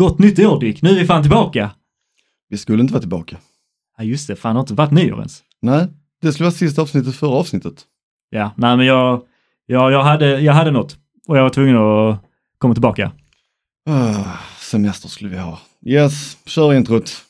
Gott nytt år Dick, nu är vi fan tillbaka! Vi skulle inte vara tillbaka. Ja just det, fan det har inte varit nyår ens. Nej, det skulle vara sista avsnittet förra avsnittet. Ja, nej men jag, jag, jag, hade, jag hade något och jag var tvungen att komma tillbaka. Ah, semester skulle vi ha. Yes, kör introt.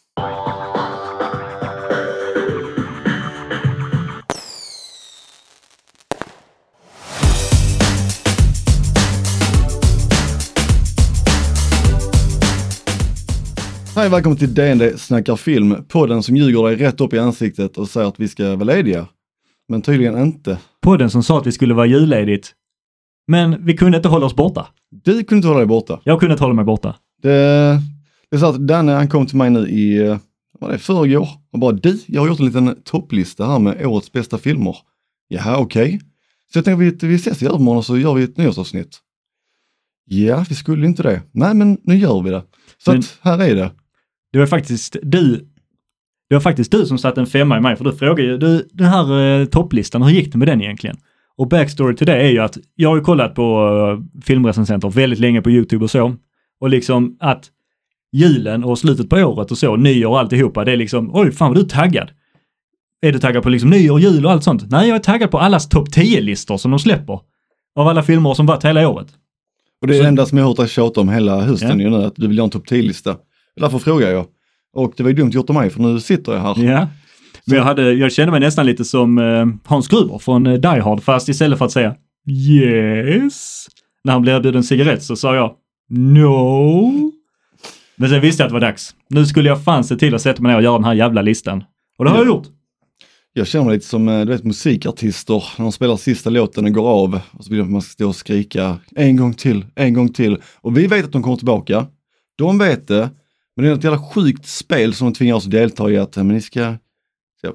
Hej välkommen till DND snackar film, podden som ljuger dig rätt upp i ansiktet och säger att vi ska vara lediga. Men tydligen inte. Podden som sa att vi skulle vara julledigt. Men vi kunde inte hålla oss borta. Du kunde inte hålla dig borta. Jag kunde inte hålla mig borta. Det, det är så att Danne han kom till mig nu i, vad det, förrgår och bara du, jag har gjort en liten topplista här med årets bästa filmer. Jaha, okej. Så jag tänkte vi, vi ses i övermorgon och så gör vi ett nyårsavsnitt. Ja, vi skulle inte det. Nej, men nu gör vi det. Så Men- att här är det. Det var faktiskt du det var faktiskt du som satte en femma i mig, för du frågade ju, du, den här eh, topplistan, hur gick det med den egentligen? Och backstory till det är ju att jag har ju kollat på uh, filmrecensenter väldigt länge på YouTube och så. Och liksom att julen och slutet på året och så, nyår och alltihopa, det är liksom, oj fan vad du är taggad. Är du taggad på liksom nyår, jul och allt sånt? Nej, jag är taggad på allas topp 10-listor som de släpper. Av alla filmer som varit hela året. Och det är det enda som jag har hört dig tjata om hela hösten Ja. ju nu, att du vill göra en topp 10-lista. Därför frågar jag. Och det var ju dumt gjort av mig, för nu sitter jag här. Ja. Men jag, hade, jag kände mig nästan lite som eh, Hans Gruber från eh, Die Hard, fast istället för att säga yes, när han blev erbjuden cigarett så sa jag no. Men sen visste jag att det var dags. Nu skulle jag fan se till att sätta mig ner och göra den här jävla listan. Och det har jag gjort. Jag känner mig lite som eh, du vet, musikartister när de spelar sista låten och går av och så vill man ska stå och skrika en gång till, en gång till. Och vi vet att de kommer tillbaka. De vet det. Men det är ett jävla sjukt spel som de tvingar oss att delta i att eh, men ni ska...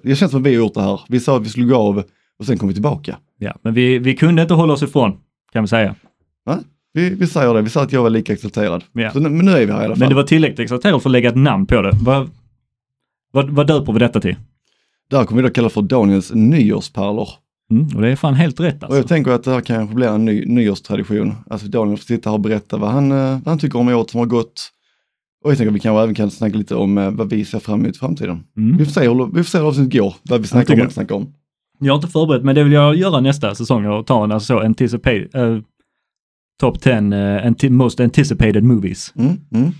Det känns som att vi har gjort det här. Vi sa att vi skulle gå av och sen kom vi tillbaka. Ja, men vi, vi kunde inte hålla oss ifrån, kan vi säga. Nej, vi, vi säger det. Vi sa att jag var lika exalterad. Ja. Så, men nu är vi här i alla fall. Men det var tillräckligt exalterat för att lägga ett namn på det. Vad, vad, vad döper vi detta till? Det här kommer vi då kalla för Daniels nyårspärlor. Mm, och det är fan helt rätt Och alltså. jag tänker att det här kanske blir en ny nyårstradition. Alltså Daniel får sitta här och berätta vad han, eh, vad han tycker om året som har gått. Och jag tänker att vi kanske även kan snacka lite om eh, vad vi ser fram emot i framtiden. Mm. Vi får se hur, vi får se hur avsnittet går, vad vi snackar om och jag. inte snackar om. Jag har inte förberett, men det vill jag göra nästa säsong och ta en alltså så anticipated, uh, top 10 uh, anti most anticipated movies. Mm, mm.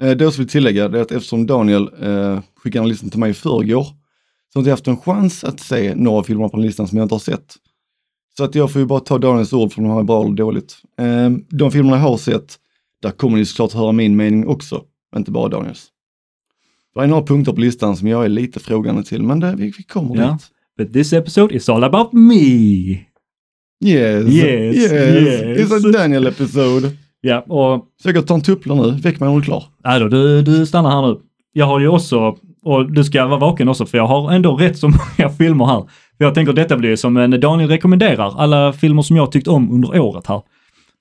Eh, det jag vill tillägga det är att eftersom Daniel eh, skickade en lista till mig i förrgår så har inte jag haft en chans att se några filmer på den listan som jag inte har sett. Så att jag får ju bara ta Daniels ord för om de är bra eller dåligt. Eh, de filmerna jag har sett, där kommer ni såklart höra min mening också, inte bara Daniels. Det är några punkter på listan som jag är lite frågande till, men det, vi, vi kommer Ja. dit. But this episode is all about me. Yes, Yes, yes, yes. it's a Daniel episode. Ja, och Så jag ta en tuppler nu, väck mig när du är klar. nej då, du, du stannar här nu. Jag har ju också, och du ska vara vaken också, för jag har ändå rätt så många filmer här. För jag tänker att detta blir som en Daniel rekommenderar, alla filmer som jag tyckt om under året här.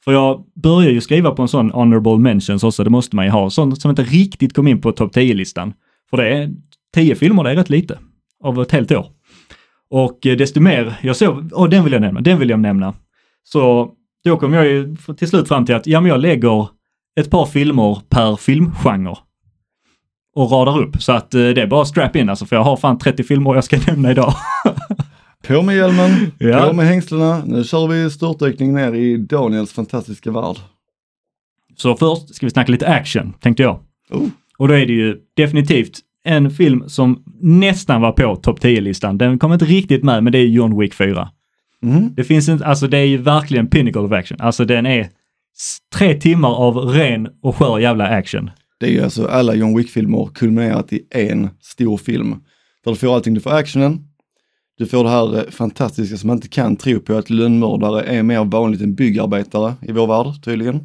För jag börjar ju skriva på en sån honorable mentions också, det måste man ju ha. Sånt som inte riktigt kom in på topp 10-listan. För det är 10 filmer, det är rätt lite av ett helt år. Och eh, desto mer jag såg, och den vill jag nämna, den vill jag nämna. Så då kom jag ju till slut fram till att, ja men jag lägger ett par filmer per filmgenre. Och radar upp, så att eh, det är bara strap in alltså, för jag har fan 30 filmer jag ska nämna idag. På med hjälmen, Ja. på med hängslena. Nu kör vi störtdykning ner i Daniels fantastiska värld. Så först ska vi snacka lite action, tänkte jag. Oh. Och då är det ju definitivt en film som nästan var på topp 10-listan. Den kom inte riktigt med, men det är John Wick 4. Mm. Det finns inte, alltså det är ju verkligen pinnacle of action. Alltså den är tre timmar av ren och skör jävla action. Det är ju alltså alla John Wick-filmer kulminerat i en stor film. Där du får allting, du får actionen, du får det här eh, fantastiska som man inte kan tro på att lönnmördare är mer vanligt än byggarbetare i vår värld tydligen.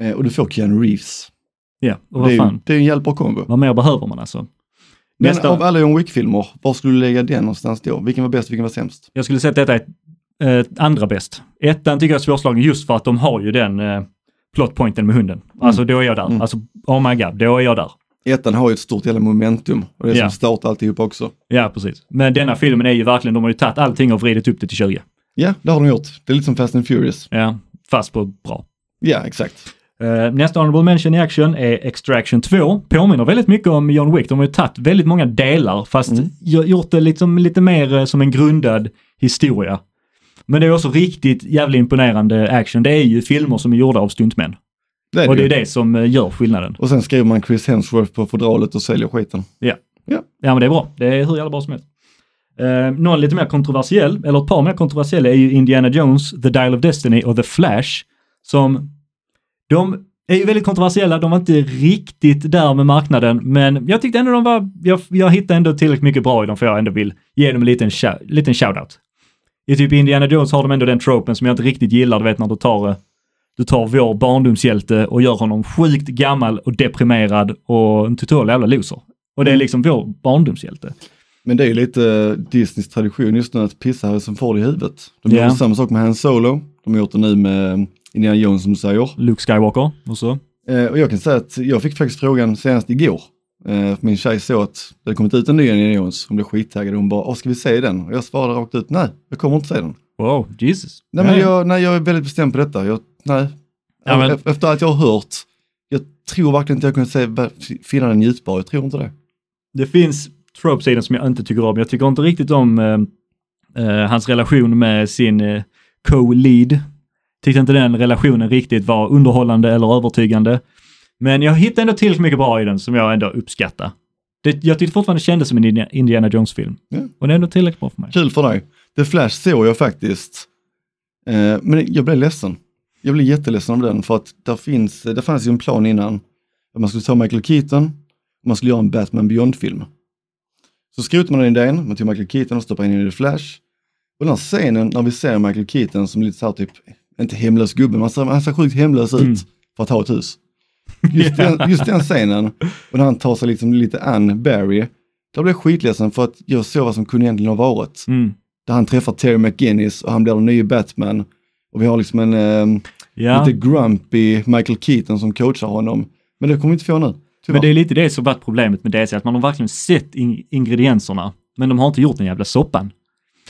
Eh, och du får Keanu Reeves. Ja, och Det vad är, ju, fan, det är en hjälp och kombo. vad mer behöver man alltså? Men Nästa, av alla John Wick-filmer, var skulle du lägga den någonstans då? Vilken var bäst, vilken var sämst? jag skulle säga att detta är eh, andra bäst. Ettan tycker jag är svårslagen just för att de har ju den eh, plotpointen med hunden. Alltså då är jag där. Mm. Alltså, oh my god, då är jag där. Ettan har ju ett stort jävla momentum och det är Ja. som startar alltihop också. Ja, precis. Men denna filmen är ju verkligen, de har ju tagit allting och vridit upp det till 20. Ja, det har de gjort. Det är lite som Fast and Furious. Ja, fast på bra. Ja, exakt. Eh, nästa honorable mention i action är Extraction 2. Påminner väldigt mycket om John Wick. De har ju tagit väldigt många delar fast Mm. gj- gjort det liksom lite mer eh, som en grundad historia. Men det är också riktigt jävligt imponerande action. Det är ju filmer som är gjorda av stuntmän. Det Och det är det som eh, gör skillnaden. Och sen skriver man Chris Hemsworth på fodralet och säljer skiten. Ja, men det är bra. Det är hur jävla bra som helst. Eh, någon lite mer kontroversiell, eller ett par mer kontroversiella är ju Indiana Jones, The Dial of Destiny och The Flash. Som, de är ju väldigt kontroversiella, de var inte riktigt där med marknaden, men jag tyckte ändå de var, jag, jag hittade ändå tillräckligt mycket bra i dem för jag ändå vill ge dem en liten, liten shoutout. I typ Indiana Jones har de ändå den tropen som jag inte riktigt gillar, du vet när du tar, eh, du tar vår barndomshjälte och gör honom sjukt gammal och deprimerad och en total jävla loser. Och det är liksom vår barndomshjälte. Men det är ju lite eh, Disneys tradition just nu att pissa Harrison Ford i huvudet. De Ja. gjorde samma sak med Han Solo. De har gjort det nu med eh, Indiana Jones som du säger. Luke Skywalker och så. Eh, och jag kan säga att jag fick faktiskt frågan senast igår. Eh, för min tjej såg att det hade kommit ut en ny Indiana Jones. Hon blev skittaggad och hon bara, "Åh, ska vi se den? Och jag svarade rakt ut, nej, jag kommer inte se den. Wow, Jesus. Nej, men Ja, jag, nej, jag är väldigt bestämd på detta. Jag, nej. Ja, men- Efter- Efter att jag har hört, jag tror verkligen inte jag kunde se, finna den njutbar. Jag tror inte det. Det finns trope-sidan som jag inte tycker om. Jag tycker inte riktigt om eh, eh, hans relation med sin eh, co-lead. Tyckte inte den relationen riktigt var underhållande eller övertygande. Men jag hittade ändå tillräckligt mycket bra i den som jag ändå uppskattar. Det, jag tyckte fortfarande det kändes som en Indiana- Indiana Jones-film. Ja. Och det är ändå tillräckligt bra för mig. Kul för dig. The Flash såg jag faktiskt. Eh, men jag blev ledsen. Jag blev jätteledsen av den för att där finns, det fanns ju en plan innan. Att man skulle ta Michael Keaton och man skulle göra en Batman Beyond-film. Så skrotade man den idén, man tog Michael Keaton och stoppade in den i The Flash. Och den här scenen när vi ser Michael Keaton som lite så här typ, inte hemlös gubbe, men han ser, han ser sjukt hemlös ut Mm. för att ha ett hus. Just, den, just den scenen, och när han tar sig liksom lite an Barry, där blev jag skitledsen för att jag såg vad som kunde egentligen ha varit Mm. där han träffar Terry McGinnis och han blir den nya Batman. Och vi har liksom en eh, Ja, lite grumpy Michael Keaton som coachar honom. Men det kommer vi inte få nu. Tyvärr. men det är lite det som varit problemet med DC, att man har verkligen sett in ingredienserna, men de har inte gjort den jävla soppan.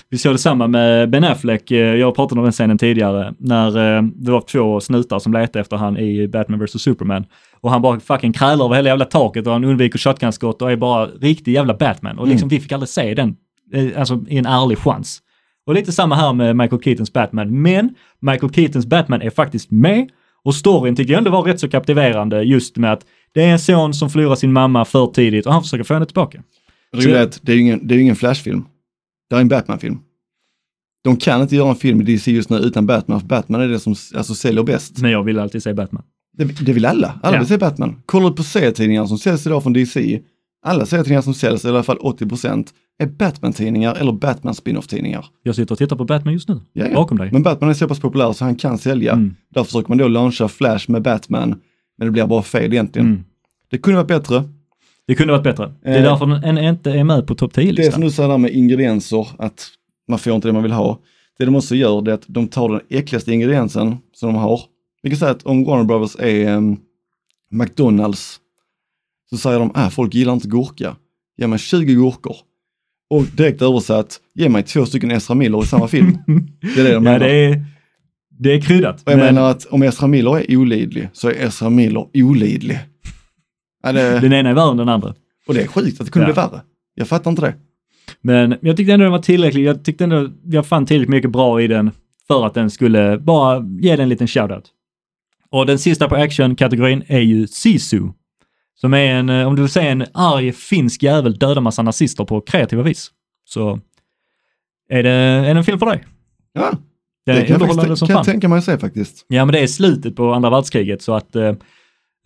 Vi såg detsamma med Ben Affleck, eh, jag pratade om den scenen tidigare, när eh, det var två snutar som letade efter han i Batman vs Superman. Och han bara fucking krälar över hela jävla taket och han undviker shotgunskott och är bara riktig jävla Batman. Och liksom vi fick aldrig se den, eh, alltså i en ärlig chans. Och lite samma här med Michael Keatons Batman, men Michael Keatons Batman är faktiskt med och storyn tycker jag ändå var rätt så kaptiverande just med att det är en son som förlorar sin mamma för tidigt och han försöker få henne tillbaka. Att det är ju ingen, det är ingen Flash-film. Det är en Batman-film. De kan inte göra en film i DC just nu utan Batman, för Batman är det som alltså, säljer bäst. Men jag vill alltid se Batman. Det, det vill alla. Alla Ja. vill se Batman. Kollar du på serietidningar som säljs idag från DC, alla serietidningar som säljs, i alla fall 80%, är Batman-tidningar eller Batman spin-off-tidningar. Jag sitter och tittar på Batman just nu, Ja, ja. bakom dig. Men Batman är så pass populär så han kan sälja. Mm. Därför försöker man då launcha Flash med Batman, men det blir bara fel egentligen. Mm. Det kunde varit bättre. Det kunde varit bättre. Det är Eh, därför den inte är med på topp Det är som 10-listan. du säger där med ingredienser, att man får inte det man vill ha. Det de också gör det är att de tar den äckligaste ingrediensen som de har. Vi kan säga att om Warner Brothers är ehm, McDonalds så säger de, ah, folk gillar inte gurka. Ge mig 20 gurkor. Och direkt översatt, ge mig två stycken Ezra Miller i samma film. Det är det de Ja, menar. det är, det är kryddat. Och jag men menar att om Ezra Miller är olidlig så är Ezra Miller olidlig. Ja, det, Den ena är värre än den andra. och det är skit att det kunde Ja. bli värre. Jag fattar inte det. Men jag tyckte ändå den var tillräcklig. Jag tyckte ändå jag fann tillräckligt mycket bra i den för att den skulle bara ge den en liten shoutout. Och den sista på action-kategorin är ju Sisu. Som är en, eh, om du vill säga en arg finsk jävel dödar massa nazister på kreativa vis. Så är det, är det en film för dig. Ja, det är kan jag, faktiskt, kan jag tänka mig att se faktiskt. Ja, men det är slutet på andra världskriget så att eh,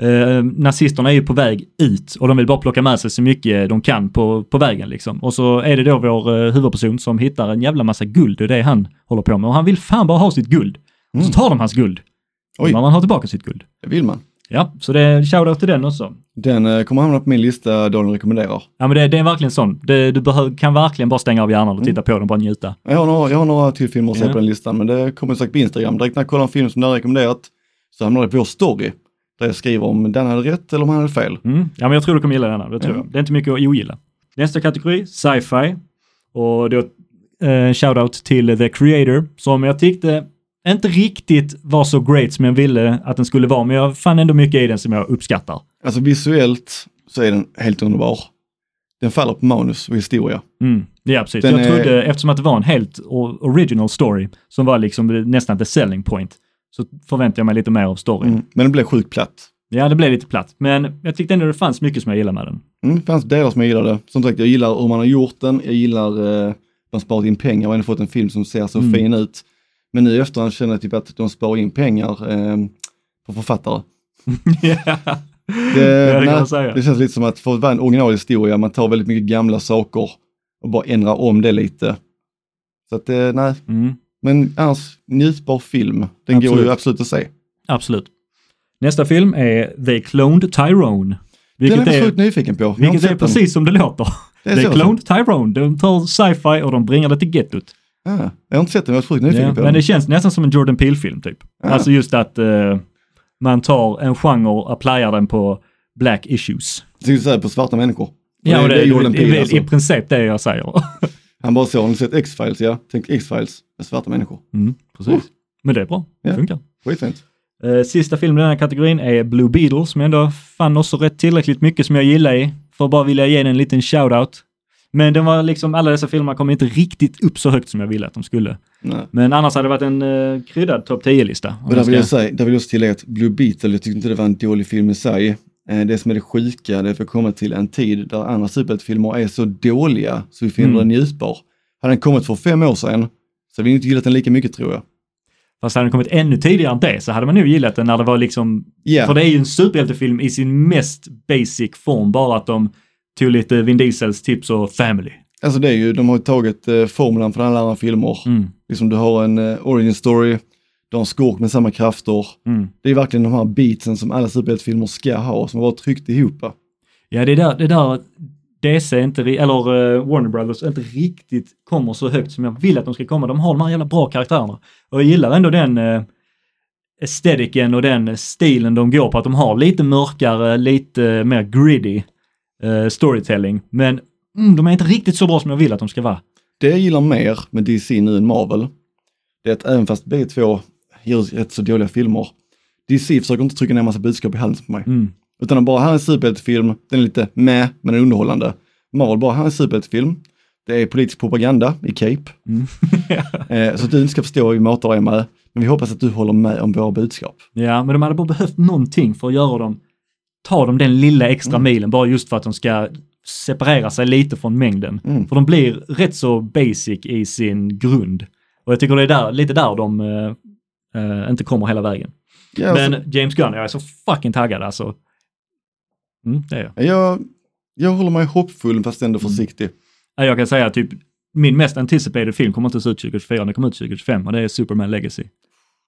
eh, nazisterna är ju på väg ut och de vill bara plocka med sig så mycket de kan på, på vägen liksom. Och så är det då vår eh, huvudperson som hittar en jävla massa guld, det är det han håller på med. Och han vill fan bara ha sitt guld. Och så Mm. tar de hans guld. Oj. Man har tillbaka sitt guld. Det vill man. Ja, så det är shoutout till den också. Den eh, kommer hamna på min lista då den rekommenderar. Ja men det, det är verkligen sån. Det, du behöver, kan verkligen bara stänga av hjärnan och Mm. titta på den och bara njuta. Jag har några, jag har några till filmer att Ja. på den listan, men det kommer säkert på Instagram. Direkt när jag kollar en film som den har rekommenderat så hamnar det på vår story. Där jag skriver om den hade rätt eller om han hade fel. Mm. Ja, men jag tror du kommer gilla denna. Det tror Ja. jag. Det är inte mycket att ogilla. Nästa kategori, sci-fi. Och då eh, shoutout till The Creator som jag tyckte inte riktigt var så great som jag ville att den skulle vara, men jag fann ändå mycket i den som jag uppskattar. Alltså visuellt så är den helt underbar. Den faller på manus och historia. Mm. Ja, precis. Den jag är- trodde, eftersom att det var en helt original story, som var liksom nästan the selling point, så förväntade jag mig lite mer av storyn. Mm. Men den blev sjukt platt. Ja, det blev lite platt, men jag tyckte ändå det fanns mycket som jag gillade med den. Mm, det fanns delar som jag gillade. Som sagt, jag gillar hur man har gjort den. Jag gillar eh, man sparat in pengar och ändå fått en film som ser så Mm. fin ut. Men nu i efterhand känner jag typ att de sparar in pengar eh, på författare. ja, Det, det kan man säga. det känns lite som att för att vara en originalhistoria, man tar väldigt mycket gamla saker och bara ändrar om det lite. Så att eh, nej, Mm, men annars njutbar film. Den går Absolut. ju absolut att se. absolut. Nästa film är They Cloned Tyrone. Den Vilket är jag sjukt nyfiken på. Jag vilket är den. precis som det låter. Det är They. Cloned Tyrone. De tar sci-fi och de bringar det till gettot. Ah, jag har inte sett den, jag är sjukt nyfiken Ja, på men den. det känns nästan som en Jordan Peele-film typ. Ja. Alltså just att eh, man tar en genre och applyar den på black issues. Jag tänkte säga på svarta människor. Ja, och det, det, Jordan det, Peele, är alltså. i princip det jag säger. Han bara så, har ni sett X-Files? Ja, tänk X-Files med svarta människor. Mm, precis. Men det är bra, det Ja. funkar. Skitfint. Eh, sista filmen i den här kategorin är Blue Beetle som jag ändå fann också rätt tillräckligt mycket som jag gillar i. För att bara vilja ge den en liten shout-out. Men den var liksom, alla dessa filmer kom inte riktigt upp så högt som jag ville att de skulle. Nej. Men annars hade det varit en uh, kryddad topp 10-lista. Och där vill, jag säga, där vill jag också tillägga att Blue Beetle, jag tyckte inte det var en dålig film i sig. Eh, Det som är det sjuka, det är för att komma till en tid där andra superhjältefilmer är så dåliga så vi finner Mm. den njutbar. Hade den kommit för fem år sedan så hade vi inte gillat den lika mycket tror jag. Fast hade den kommit ännu tidigare än det så hade man nog gillat den när det var liksom Ja, För det är ju en superhjältefilm i sin mest basic form, bara att de tog lite Vin Diesels tips och family. alltså det är ju, de har ju tagit eh, formulan från alla andra filmer. Mm, Liksom du har en eh, origin story, du har en skurk med samma krafter. mm. Det är verkligen de här beatsen som alla superhjältefilmer ska ha, som har varit tryckt ihop. Ja, det är där, det är där DC inte, eller eh, Warner Brothers inte riktigt kommer så högt som jag vill att de ska komma. De har de här jävla bra karaktärerna. Och jag gillar ändå den uh, estetiken och den stilen de går på, att de har lite mörkare, lite mer gritty eh, storytelling. Men mm, de är inte riktigt så bra som jag vill att de ska vara. Det jag gillar mer med DC nu än Marvel, det är att även fast bägge två gör rätt så dåliga filmer, DC försöker inte trycka ner massa budskap i halsen på mig. Mm. Utan de bara, här är en superhjältefilm, den är lite med, men den är underhållande. Marvel bara, här är en superhjältefilm, det är politisk propaganda i Cape. Mm. Eh, så att du inte ska förstå vad vi matar dig med, men vi hoppas att du håller med om våra budskap. Ja, men de hade bara behövt någonting för att göra dem, ta dem den lilla extra Mm. milen, bara just för att de ska separera sig lite från mängden. Mm. För de blir rätt så basic i sin grund. Och jag tycker det är där, lite där de eh, inte kommer hela vägen. Ja, alltså, Men James Gunn, jag är så fucking taggad alltså. Mm, det är jag. jag, jag håller mig hoppfull fast ändå Mm. försiktig. Ja, Jag kan säga typ, min mest anticipated film kommer inte se ut 2024, den kommer ut 2025 och det är Superman Legacy.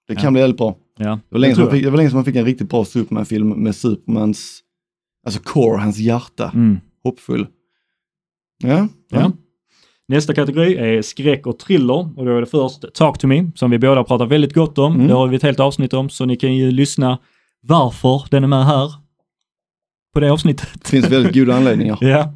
Det kan Ja. bli väldigt bra. Ja, Det var, länge man fick, det var länge som man fick en riktigt bra Superman-film med Supermans, alltså core, hans hjärta, Mm. hoppfull. Ja, Ja. Nästa kategori är skräck och thriller och då är det först Talk to me som vi båda pratar väldigt gott om. Mm. Det har vi ett helt avsnitt om så ni kan ju lyssna varför den är med här på det avsnittet. Det finns väldigt goda anledningar. Ja.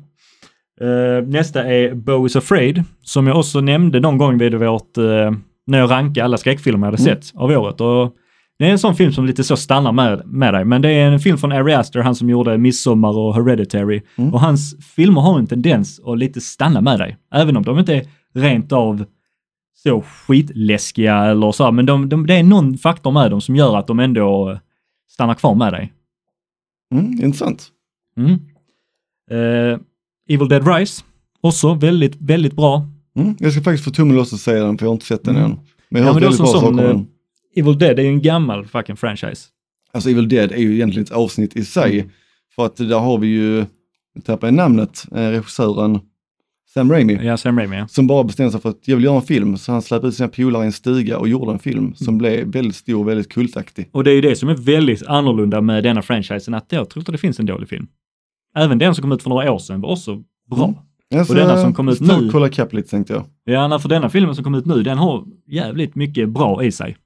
Eh, nästa är Bo is afraid som jag också nämnde någon gång vid vårt, uh, när jag rankade alla skräckfilmer jag hade Mm. sett av året. Och det är en sån film som lite så stannar med, med dig, men det är en film från Ari Aster, han som gjorde Midsommar och Hereditary. Mm. Och hans filmer har en tendens att lite stanna med dig, även om de inte är rent av så skitläskiga eller så, här, men de, de, det är någon faktor med dem som gör att de ändå stannar kvar med dig. Mm, intressant. Mm. Eh, Evil Dead Rise, också väldigt, väldigt bra. Mm, jag ska faktiskt få tummen loss och se den för jag har inte sett den Mm. än. Men jag Ja, har men hört väldigt bra saker om eh, den. Evil Dead är ju en gammal fucking franchise. Alltså Evil Dead är ju egentligen ett avsnitt i sig. Mm. För att där har vi ju, jag tappar namnet, eh, regissören Sam Raimi. Ja, Sam Raimi. ja. Som bara bestämde sig för att jag vill göra en film. Så han släppte ut sina polare i en stuga och gjorde en film som blev väldigt stor och väldigt kultaktig. Och det är ju det som är väldigt annorlunda med denna franchisen, att jag tror inte det finns en dålig film. Även den som kom ut för några år sedan var också bra. Mm. Alltså, Och denna som kom ut nu- kolla kapp lite tänkte jag. Ja, för denna filmen som kom ut nu, den har jävligt mycket bra i sig.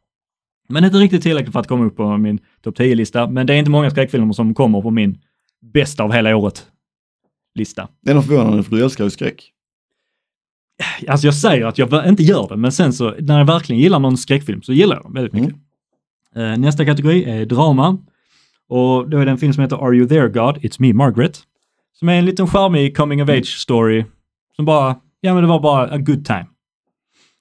Men inte riktigt tillräckligt för att komma upp på min topp 10-lista, men det är inte många skräckfilmer som kommer på min bästa av hela året lista. Det är nog förvånande för du älskar ju skräck. Alltså jag säger att jag inte gör det, men sen så när jag verkligen gillar någon skräckfilm så gillar jag den väldigt mycket. Eh, nästa kategori är drama. Och då är det en film som heter Are You There God? It's Me Margaret. Som är en liten charmig coming of age story. Som bara, ja men det var bara a good time.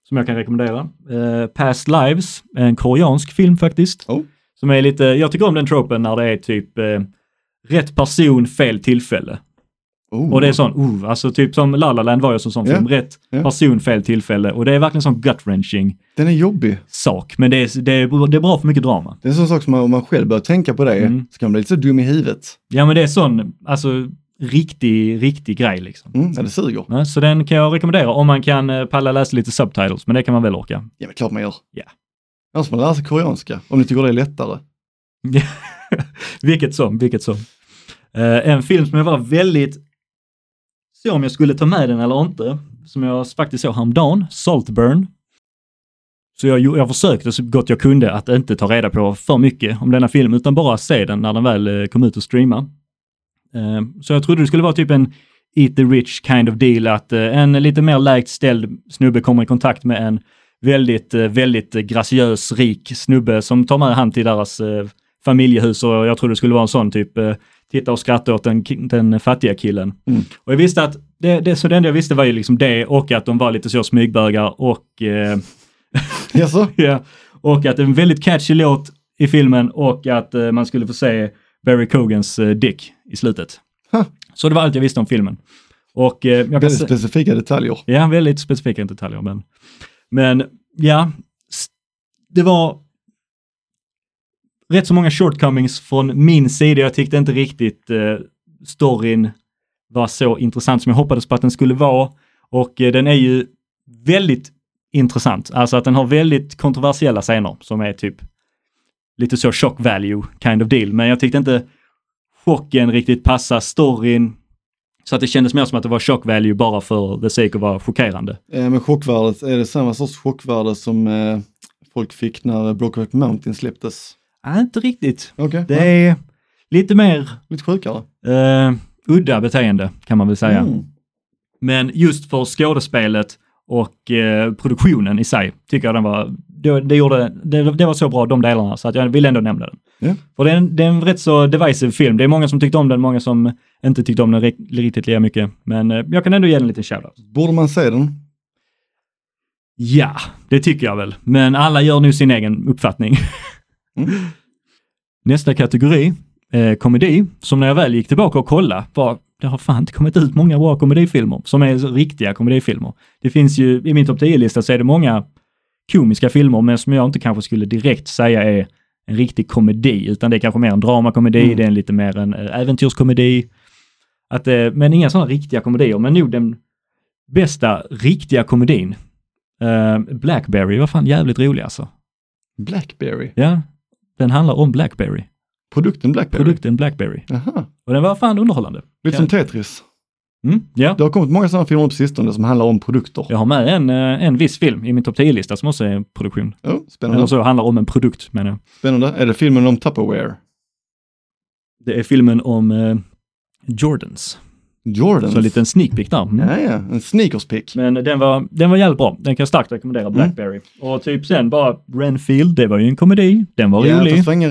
Som jag kan rekommendera. Eh, Past Lives, en koreansk film faktiskt. Oh. Som är lite, jag tycker om den tropen när det är typ eh, rätt person, fel tillfälle. Oh. Och det är sån, oh, alltså typ som La La Land var ju som sån Ja, film, rätt ja. person, fel tillfälle. Och det är verkligen sån gut-wrenching Den är jobbig. sak. Men det är, det, är, det är bra för mycket drama. Det är en sån sak som man, om man själv börjar tänka på det Mm. så kan man bli lite så dum i huvudet. Ja men det är sån, alltså riktig, riktig grej liksom. Mm, ja, det suger. Ja, så den kan jag rekommendera om man kan eh, palla läsa lite subtitles, men det kan man väl orka. Ja, men klart man gör. Ja. Annars får man lära sig koreanska, om ni tycker det är lättare. vilket som, vilket som. Eh, en film som jag var väldigt, så om jag skulle ta med den eller inte, som jag faktiskt såg häromdagen, Saltburn. Så jag, jag försökte så gott jag kunde att inte ta reda på för mycket om denna film, utan bara se den när den väl eh, kom ut och streama. Eh, så jag trodde det skulle vara typ en Eat the Rich kind of deal, att eh, en lite mer lägt ställd snubbe kommer i kontakt med en väldigt, eh, väldigt graciös, rik snubbe som tar med han till deras eh, familjehus och jag trodde det skulle vara en sån typ titta och skratta åt den, den fattiga killen. Mm. Och jag visste att det, det, så det enda jag visste var ju liksom det och att de var lite så smygbögar och eh? Ja, och att det är en väldigt catchy låt i filmen och att eh, man skulle få se Barry Cogans eh, dick i slutet. Ha. Så det var allt jag visste om filmen. Och eh, Väldigt se- specifika detaljer. Ja, väldigt specifika detaljer, men, men ja, det var rätt så många shortcomings från min sida. Jag tyckte inte riktigt eh, storyn var så intressant som jag hoppades på att den skulle vara. Och eh, den är ju väldigt intressant, alltså att den har väldigt kontroversiella scener som är typ lite så shock value kind of deal. Men jag tyckte inte chocken riktigt passar storyn så att det kändes mer som att det var shock value bara för the sake att vara chockerande. Eh, men chockvärdet, är det samma sorts chockvärde som eh, folk fick när Brokeback Mountain släpptes? Nej, inte riktigt. Okej, Det ja, är lite mer lite sjukare. eh, udda beteende kan man väl säga. Mm. Men just för skådespelet och eh, produktionen i sig tycker jag den var, det, det, gjorde, det, det var så bra de delarna så att jag vill ändå nämna den. Ja. För det är, en, det är en rätt så divisive film. Det är många som tyckte om den, många som inte tyckte om den ri- riktigt lika mycket. Men eh, jag kan ändå ge den en liten shoutout. Borde man se den? Ja, det tycker jag väl. Men alla gör nu sin egen uppfattning. Mm. Nästa kategori, eh, komedi, som när jag väl gick tillbaka och kollade var, det har fan inte kommit ut många bra komedifilmer som är riktiga komedifilmer. Det finns ju, i min topp 10-lista så är det många komiska filmer, men som jag inte kanske skulle direkt säga är en riktig komedi, utan det är kanske mer en dramakomedi, Mm. det är en lite mer en eh, äventyrskomedi. Att, eh, men inga sådana riktiga komedier, men nog den bästa riktiga komedin. Eh, Blackberry var fan jävligt rolig alltså. Blackberry? Ja, den handlar om Blackberry. Produkten Blackberry? Produkten Blackberry. Jaha, Och den var fan underhållande. lite som Tetris. Mm, ja. Det har kommit många sådana filmer på sistone som handlar om produkter. Jag har med en, eh, en viss film i min topp 10-lista som också är produktion. Oh, Eller spännande. så handlar om en produkt menar jag. spännande. Är det filmen om Tupperware? Det är filmen om eh, Jordans. Jordans? Så en liten sneak peek där. Mm. Ja, ja, en sneakers pick. Men den var, den var jävligt bra. Den kan jag starkt rekommendera, Blackberry. Och typ sen bara Renfield, det var ju en komedi. Den var ja, rolig. fast det var ingen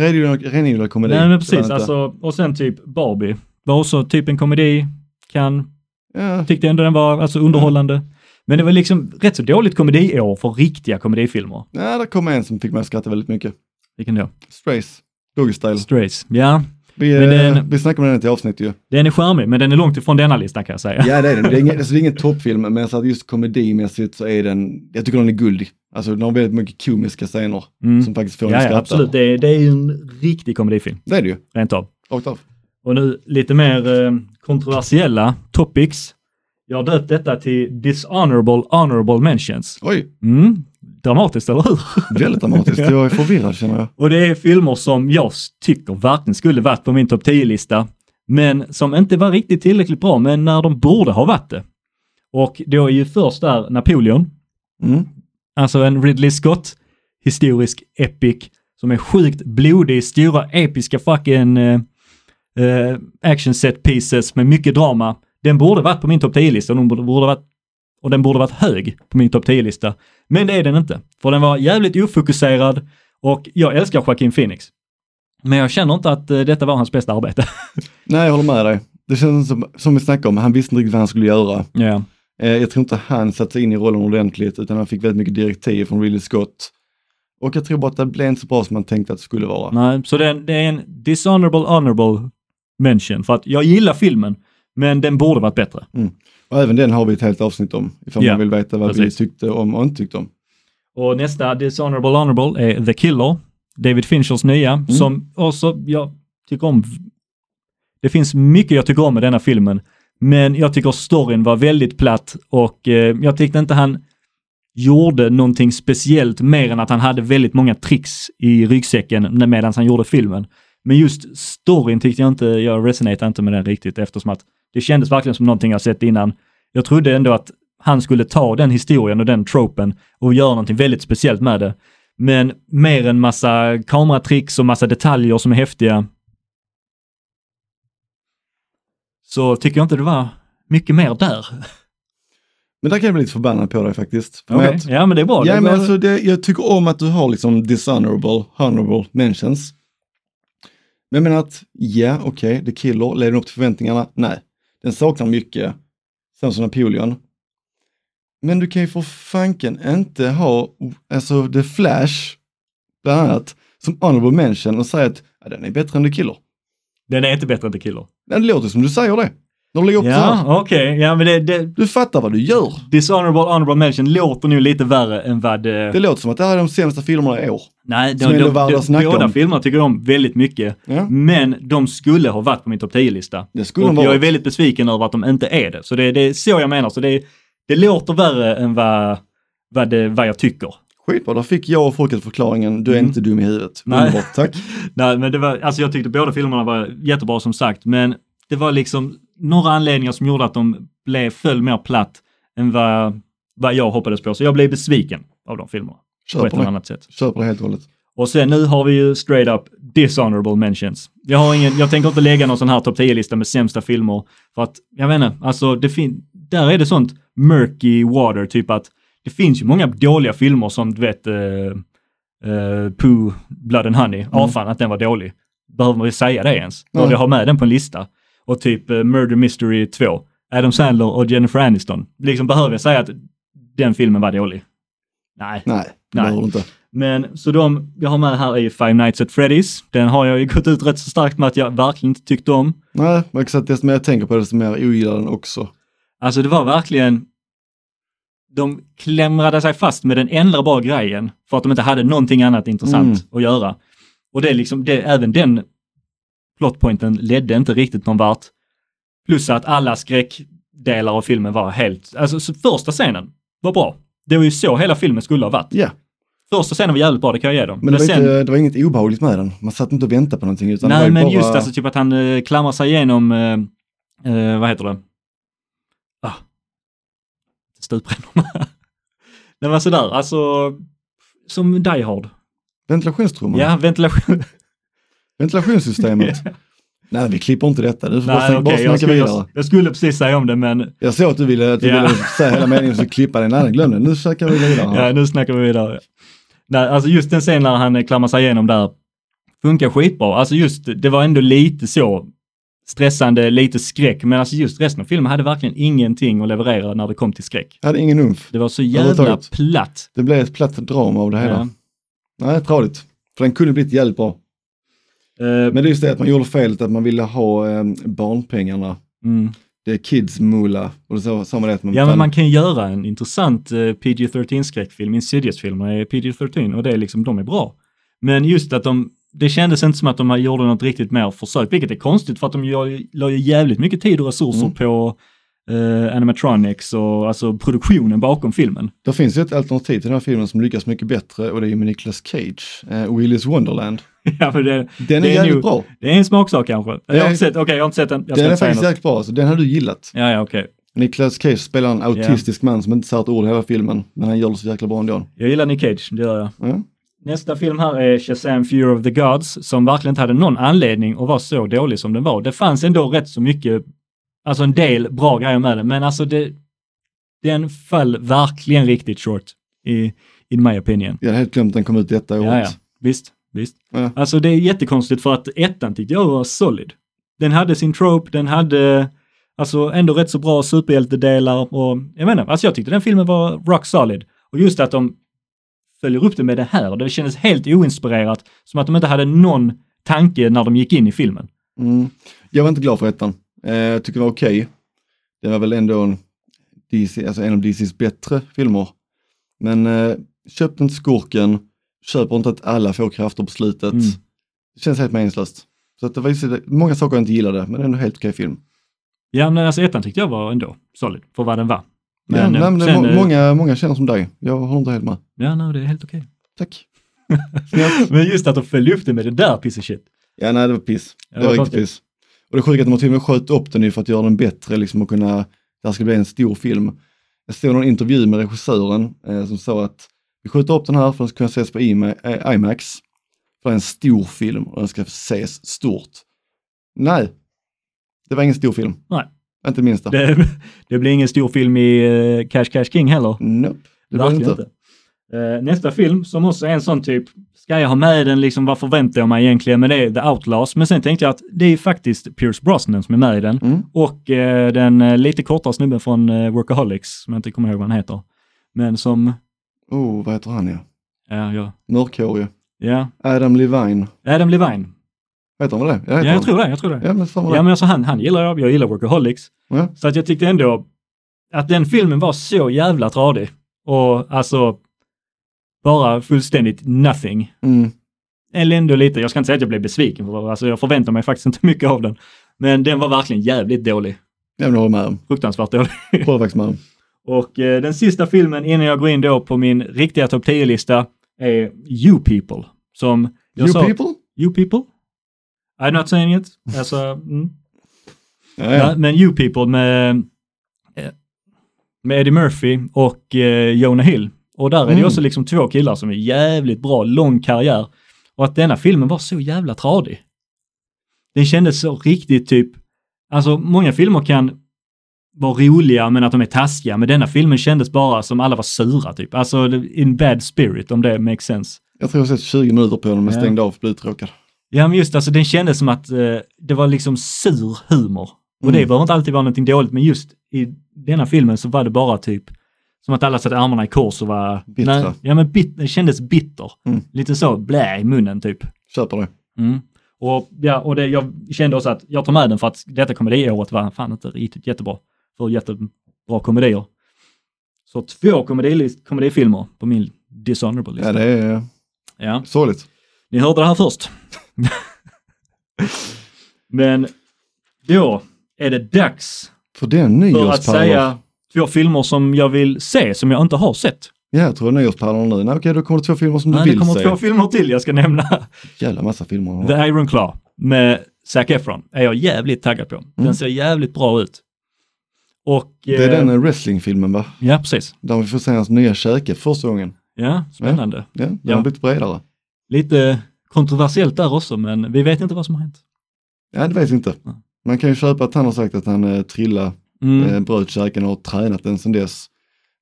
renodlad komedi. Nej men precis, alltså, och sen typ Barbie. Var också typ en komedi. Kan, Ja, tyckte ändå den var alltså underhållande. Men det var liksom rätt så dåligt komediår för riktiga komedifilmer. ja, där kom en som fick mig att skratta väldigt mycket. Vilken då? Strays. Doggy Style. Strays. Ja, Vi, Men eh, den- vi snackade om den i ett avsnitt ju. den är charmig, men den är långt ifrån denna listan kan jag säga. Ja det är den. Det är ingen, alltså, det är ingen toppfilm men så att just komedimässigt så är den, jag tycker den är guldig. Alltså den har väldigt mycket komiska scener Mm. som faktiskt får en Ja, ja skratta. absolut. Det är, det är en riktig komedifilm, Det är det ju, rent av. rakt av. Och nu lite mer eh, kontroversiella topics. Jag har döpt detta till Dishonorable Honorable Mentions. Oj, Mm, dramatiskt, eller hur? väldigt dramatiskt. Jag är förvirrad känner jag. Och det är filmer som jag tycker verkligen skulle varit på min topp 10-lista, men som inte var riktigt tillräckligt bra, men när de borde ha varit det. Och då är ju först där Napoleon, Mm. alltså en Ridley Scott historisk epic som är sjukt blodig, stora episka fucking eh, action set pieces med mycket drama. Den borde varit på min topp 10-lista, de borde, borde varit och den borde varit hög på min topp 10-lista. Men det är den inte, för den var jävligt ofokuserad och jag älskar Joaquin Phoenix. Men jag känner inte att eh, detta var hans bästa arbete. Nej, jag håller med dig. Det känns som, som vi snackade om, han visste inte riktigt vad han skulle göra. Ja. Eh, jag tror inte han satte sig in i rollen ordentligt, utan han fick väldigt mycket direktiv från Ridley Scott. Och jag tror bara att det blev inte så bra som man tänkte att det skulle vara. Nej, så det är, en, det är en dishonorable honorable mention, för att jag gillar filmen, men den borde varit bättre. Och även den har vi ett helt avsnitt om, ifall Ja, man vill veta vad precis. vi tyckte om och inte tyckte om. Och nästa dishonorable honorable är The Killer, David Finchers nya, Mm. som också jag tycker om. Det finns mycket jag tycker om med denna filmen, men jag tycker storyn var väldigt platt och eh, jag tyckte inte han gjorde någonting speciellt mer än att han hade väldigt många tricks i ryggsäcken medan han gjorde filmen. Men just storyn tyckte jag inte, jag resonerade inte med den riktigt eftersom att det kändes verkligen som någonting jag sett innan. Jag trodde ändå att han skulle ta den historien och den tropen och göra någonting väldigt speciellt med det. Men mer en massa kameratricks och massa detaljer som är häftiga. Så tycker jag inte det var mycket mer där. Men där kan jag bli lite förbannad på dig faktiskt. Okej, att- Ja, men det är bra. Ja, men alltså det, jag tycker om att du har liksom dishonorable, honorable mentions. Men jag menar att, ja okej, The Killer, lever den upp till förväntningarna? Nej. Den saknar mycket, sen som Napoleon. Men du kan ju för fanken inte ha, alltså The Flash, bland annat, som honorable mention och säga att ja, den är bättre än The Killer. Den är inte bättre än The Killer. Det låter som du säger det. Du lägger upp. Ja, okej. Ja, men det, det, Du fattar vad du gör. Dishonorable Honorable Mention låter nu lite värre än vad det... Det låter som att det här är de sämsta filmerna i år. Nej, de, de, de, snacka båda filmerna tycker jag om väldigt mycket. Ja. Men de skulle ha varit på min topp 10-lista. Det skulle de Och jag är väldigt besviken över att de inte är det. Så det, det är så jag menar. Så det, det låter värre än vad, vad, det, vad jag tycker. Skitbra, där fick jag och folket förklaringen. Du är Mm. inte dum i huvudet. Nej. Underbart, tack. Nej, men det var, alltså jag tyckte båda filmerna var jättebra som sagt, men det var liksom några anledningar som gjorde att de blev, föll mer platt än vad, vad jag hoppades på. Så jag blev besviken av de filmerna. På Kör ett på eller annat sätt. På det helt och hållet. Och sen nu har vi ju straight up dishonorable mentions. Jag har ingen, jag tänker inte lägga någon sån här topp 10-lista med sämsta filmer. För att, jag vet inte, alltså det fin, där är det sånt murky water, typ att det finns ju många dåliga filmer som du vet, uh, uh, Pooh, Blood and Honey, mm. fan att den var dålig. Behöver man ju säga det ens? Borde jag ha med den på en lista? Och typ uh, Murder Mystery 2, Adam Sandler och Jennifer Aniston. Liksom behöver jag säga att den filmen var dålig? Nej. Nej, det Nej. inte. Men så de jag har med här är ju Five Nights at Freddy's. Den har jag ju gått ut rätt så starkt med att jag verkligen inte tyckte om. Nej, men exakt. Desto mer jag tänker på det, desto mer ogillar den också. Alltså det var verkligen, de klämrade sig fast med den enda bra grejen för att de inte hade någonting annat intressant Mm. att göra. Och det är liksom, det, även den plotpointen ledde inte riktigt någon vart. Plus att alla skräckdelar av filmen var helt, alltså så första scenen var bra. Det var ju så hela filmen skulle ha varit. Ja, Första scenen var jävligt bra, det kan jag ge dem. men det var, inte, det var inget obehagligt med den. Man satt inte och väntade på någonting. Utan Nej, men bara... just alltså typ att han eh, klamrar sig igenom, eh, eh, vad heter det? Ah, stuprännorna. det var sådär, alltså som Die Hard. Ventilationstrumman. Ja, ventilation. Ventilationssystemet. Nej, vi klipper inte detta. Du får bara, Nej, bara okej, jag, snacka skulle, vidare. jag, jag skulle precis säga om det, men Jag såg att du ville, att du Ja. ville säga hela meningen så klippa den. Nej, glöm det. Nu snackar vi vidare. ja, nu snackar vi vidare. Nej, alltså just den scenen när han klamrar sig igenom där funkar skitbra. Alltså just, det var ändå lite så stressande, lite skräck, men alltså just resten av filmen hade verkligen ingenting att leverera när det kom till skräck. Jag hade ingen umf. Det var så jävla platt. Det blev ett platt drama av det hela. Ja. Nej, tradigt. För den kunde blivit jävligt bra. Eh, Men det är just det att man gjorde felet att man ville ha eh, barnpengarna. mm. Det är kids mula. Och så sa man det att man, Ja, men man kan ju göra en intressant eh, PG-13 skräckfilm. Insidious-filmer är PG-13 och det är liksom, de är bra. Men just att de, det kändes inte som att de gjorde något riktigt mer försök, vilket är konstigt för att de la ju jävligt mycket tid och resurser Mm. på eh, animatronics och alltså produktionen bakom filmen. Det finns ju ett alternativ till den här filmen som lyckas mycket bättre och det är med Nicolas Cage, eh, Willy's Wonderland. ja, för det, Den är, Det är jävligt nog- bra. det är en smaksak kanske. Jag har sett, okej jag har inte sett den. Den är faktiskt något. jäkligt bra, så den har du gillat. Ja, ja, okej. Nicolas Cage spelar en autistisk man som inte säger ett ord i hela filmen, men han gör det så jäkla bra ändå. Jag gillar Nick Cage, det gör jag. Ja. Nästa film här är Shazam Fear of the Gods som verkligen inte hade någon anledning att vara så dålig som den var. Det fanns ändå rätt så mycket, alltså en del bra grejer med den, men alltså det, den föll verkligen riktigt short i in my opinion. Jag hade helt glömt att den kom ut detta året. Ja, ja. Visst, visst. Ja. Alltså det är jättekonstigt för att ettan tyckte jag var solid. Den hade sin trope, den hade alltså ändå rätt så bra superhjältedelar och jag menar, alltså jag tyckte den filmen var rock solid. Och just att de följer upp det med det här, det kändes helt oinspirerat, som att de inte hade någon tanke när de gick in i filmen. Mm. Jag var inte glad för ettan. Eh, jag tycker det var okej. Det var väl ändå en, DC, alltså en av DCs bättre filmer. Men eh, köp inte skurken, köper inte att alla får krafter på slutet. Mm. Det känns helt meningslöst. Så att det var många saker jag inte gillade, men ändå helt okej film. Ja, men alltså ettan tyckte jag var ändå solid för vad den var. Men, ja, nej, men sen, må- eh, många, många känner som dig. Jag håller inte helt med. Ja, nej, det är helt okej. Tack. Men just att de följde upp det med det där piece of shit. ja, nej, det var piss. Det var riktigt konstigt. piss. Och det sjuka att de till och med sköt upp den ju för att göra den bättre, liksom att kunna, det här ska bli en stor film. Jag såg någon intervju med regissören eh, som sa att vi skjuter upp den här för att den ska kunna ses på eh, IMAX. För det är en stor film och den ska ses stort. Nej, det var ingen stor film. Nej. Inte minsta. Det, det blir ingen stor film i eh, Cash Cash King heller. Nope, det Verkligen inte. inte. Eh, nästa film som också är en sån typ, ska jag ha med den liksom, vad förväntar jag mig egentligen? Men det är The Outlaws. Men sen tänkte jag att det är faktiskt Pierce Brosnan som är med i den. Mm. Och eh, den lite kortare snubben från Workaholics, som jag inte kommer ihåg vad han heter. Men som, Oh, vad heter han ja? ja, ja, Mörkhårig. ja, Adam Levine. Adam Levine. Heter han det? Ja, heter jag han. tror det, jag tror det. Ja, men Ja, men alltså han, han gillar jag, jag gillar Workaholics. Ja. Så att jag tyckte ändå att den filmen var så jävla tradig. Och alltså, bara fullständigt nothing. Mm. Eller ändå lite, jag ska inte säga att jag blev besviken, för alltså jag förväntar mig faktiskt inte mycket av den. Men den var verkligen jävligt dålig. Ja, men det håller med om. Fruktansvärt dålig. Håller faktiskt med om. Och eh, den sista filmen innan jag går in då på min riktiga topp 10-lista är You People. Som jag You sa, people? You People? I'm not saying it. Alltså, mm. Ja, men You People med, eh, med Eddie Murphy och eh, Jonah Hill. Och där är det Mm. också liksom två killar som är jävligt bra, lång karriär. Och att denna filmen var så jävla tradig. Den kändes så riktigt typ, alltså många filmer kan vara roliga men att de är taskiga, men denna filmen kändes bara som alla var sura typ. Alltså in bad spirit om det makes sense. Jag tror jag har sett 20 minuter på den men Ja. stängde av för bli uttråkad. Ja men just alltså den kändes som att eh, det var liksom sur humor. Och det Mm. behöver inte alltid vara någonting dåligt, men just i denna filmen så var det bara typ som att alla satte armarna i kors och var... Bittra. Nej, ja men bit, det kändes bitter. Mm. Lite så blä i munnen typ. Köper det. Mm. Och, ja, och det, jag kände också att jag tar med den för att detta komediåret var fan inte riktigt jättebra. För jättebra komedier. Så två komedilist, komedifilmer på min dishonorable lista. Ja, det är ja. sorgligt. Ni hörde det här först. Men då är det dags För är för att säga två filmer som jag vill se, som jag inte har sett. Ja, jag tror nyårspärlor nu. Nej, okej, då kommer det två filmer som du Nej, det vill kommer se. två filmer till jag ska nämna. Jävla massa filmer. The Iron Claw med Zac Efron är jag jävligt taggad på. Den Mm. ser jävligt bra ut. Och... Det är eh, den wrestlingfilmen va? Ja, precis. Där vi får se hans nya käke för första gången. Ja, spännande. Ja, den Ja. har blivit bredare. Lite kontroversiellt där också, men vi vet inte vad som har hänt. Ja, det vet jag inte. Ja. Man kan ju köpa att han har sagt att han eh, trillade, Mm. eh, bröt käken och har tränat den sedan dess.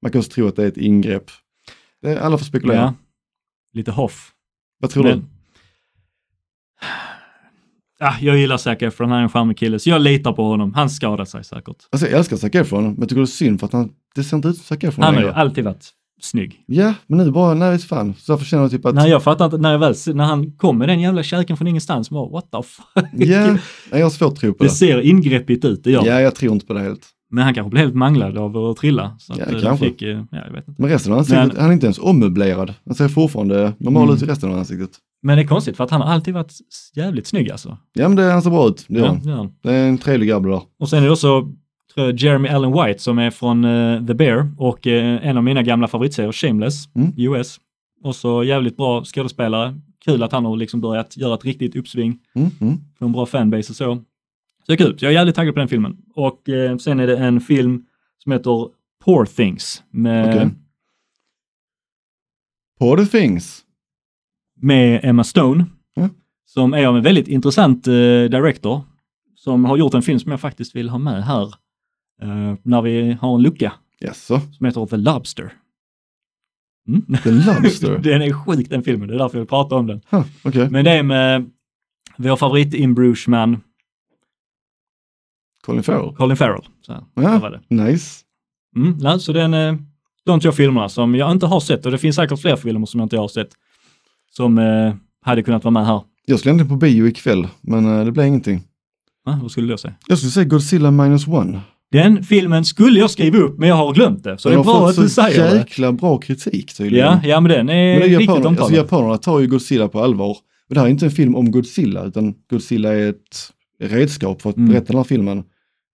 Man kan också tro att det är ett ingrepp. Det är, alla får spekulera. ja. Lite hoff. Vad tror Men- du? Ah, jag gillar Zac Efron, han är en charmig kille, så jag litar på honom. Han skadar sig säkert. Alltså jag älskar Zac Efron, men jag tycker det är synd för att han, det ser inte ut som Zac Efron Han har ju alltid varit snygg. Ja, men nu bara, nej vet fan. Så därför känner jag typ att, Nej, jag fattar inte, när, jag väl, när han kom med den jävla käken från ingenstans, bara, what the fuck? ja, jag har svårt att tro på Det det. ser ingreppigt ut, det gör. Ja, jag tror inte på det helt. Men han kanske blev helt manglad av att trilla. Så att, Ja, eh, de kanske. Fick, eh, ja, jag vet inte. Men resten av ansiktet, Men- han är inte ens ommöblerad. Han ser fortfarande normal Mm. ut i resten av ansiktet. Men det är konstigt för att han har alltid varit jävligt snygg alltså. Ja men det, han ser bra ut, det gör Ja, han. han. Det är en trevlig grabb där. Och sen är det också jag, Jeremy Allen White som är från eh, The Bear och eh, en av mina gamla favoritserier, Shameless, Mm. US. Också jävligt bra skådespelare. Kul att han har liksom börjat göra ett riktigt uppsving. Mm, mm. Få en bra fanbase och så. Så det är kul. Så jag är jävligt taggad på den filmen. Och eh, sen är det en film som heter Poor Things med, Okej. Poor Things. med Emma Stone. Ja. Som är av en väldigt intressant eh, director. Som har gjort en film som jag faktiskt vill ha med här. eh, när vi har en lucka. Jaså? som heter The Lobster. Mm. The Lobster? den är sjuk den filmen, det är därför jag pratar om den. Huh, Okej, Men det är med vår favorit in man Colin Farrell. Colin Farrell. Så, Ja. var det. Nice. Mm, nej, så den, eh, de två filmerna som jag inte har sett och det finns säkert fler filmer som jag inte har sett som eh, hade kunnat vara med här. Jag skulle ändå på bio ikväll, men eh, det blev ingenting. Va, vad skulle du säga? Jag skulle säga Godzilla minus one. Den filmen skulle jag skriva upp men jag har glömt det. Så det är Den har bra fått att du så säger det. jäkla bra kritik tydligen. Ja, ja men den är Men det är riktigt japanerna, omtalad. alltså, japanerna tar ju Godzilla på allvar. Och det här är inte en film om Godzilla, utan Godzilla är ett redskap för att Mm. berätta den här filmen.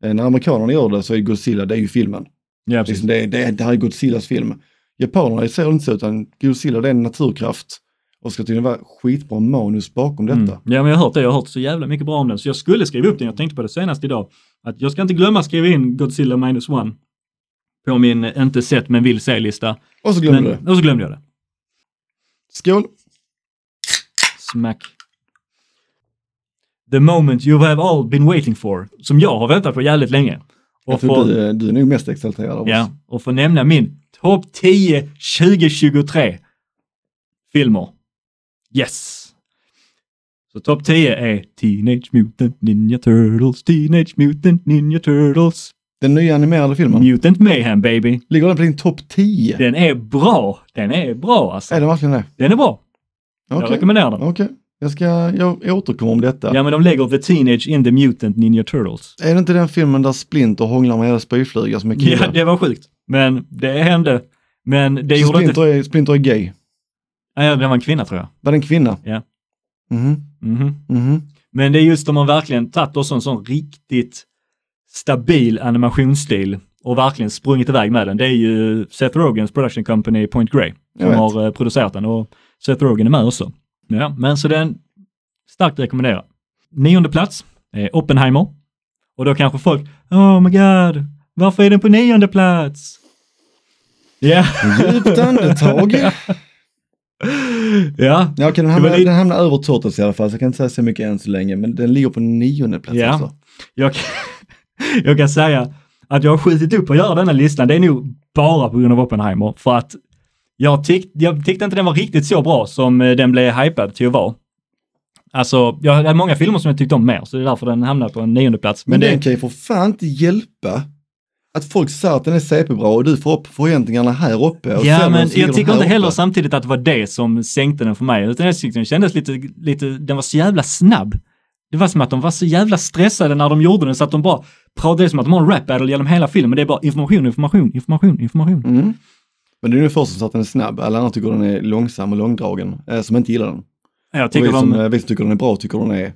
Eh, När amerikanerna gör det så är Godzilla, det är ju filmen. ja, precis. Liksom det, det, det här är Godzillas film. Japanerna ser det inte så, utan Godzilla det är en naturkraft. Och ska tydligen vara skitbra manus bakom detta. Mm. Ja, men jag har hört det. Jag har hört så jävla mycket bra om den. Så jag skulle skriva upp den. Jag tänkte på det senast idag. Att jag ska inte glömma skriva in Godzilla minus one på min inte sett men vill se-lista. Och så glömde Men, du. och så glömde jag det. Skål! Smack. The moment you have all been waiting for. Som jag har väntat på jävligt länge. Jag Och tror få, du, är- du är nog mest exalterad av ja, oss. och få nämna min topp 10 2023 filmer. Yes! Så topp 10 är Teenage Mutant Ninja Turtles, Teenage Mutant Ninja Turtles, Den nya animerade filmen, Mutant Mayhem baby. ligger den på din topp 10? Den är bra. Den är bra alltså. Är det verkligen det? Den är bra. Jag Okej, rekommenderar den. okej. Jag ska, jag återkommer om detta. Ja men de lägger The Teenage in the Mutant Ninja Turtles. Är det inte den filmen där Splinter hånglar med hela spyfluga som är kille? Ja, det var sjukt. Men det hände. Men det Så gjorde Splinter, inte... är, Splinter är gay. Ja, det var en kvinna tror jag. Var det en kvinna? Ja. Mhm, Mhm. mhm. Men det är just de har verkligen tagit oss en sån riktigt stabil animationsstil och verkligen sprungit iväg med den. Det är ju Seth Rogans production company Point Grey Jag som har eh, producerat den och Seth Rogen är med också. Ja, men så den starkt rekommenderar. Nionde plats är Oppenheimer. Och då kanske folk, oh my god, varför är den på nionde plats? Ja. Djupt andetag. ja, Ja, okej, den, Det hamnar, den hamnar över Turtles i alla fall, så jag kan inte säga så mycket än så länge, men den ligger på nionde plats Ja. alltså. jag, kan- jag kan säga att jag har skjutit upp att göra denna listan. Det är nog bara på grund av Oppenheimer. För att jag, tyck, jag tyckte inte den var riktigt så bra som eh, den blev hypad till att vara. Alltså, jag hade många filmer som jag tyckte om mer, så det är därför den hamnar på en nionde plats. Men Men den det, kan ju för fan inte hjälpa att folk säger att den är CP-bra och du får upp förväntningarna här uppe. Och ja, men jag tycker inte heller uppe. samtidigt att det var det som sänkte den för mig. Utan jag tyckte den kändes lite, lite, den var så jävla snabb. Det var som att de var så jävla stressade när de gjorde den så att de bara pratade, det är som att de har en rap battle genom hela filmen. Det är bara information, information, information, information. Mm. Men det är nu först som att den är snabb, alla andra tycker den är långsam och långdragen, eh, som inte gillar den. Jag Och tycker vi, som, de, eh, vi som tycker den är bra tycker den är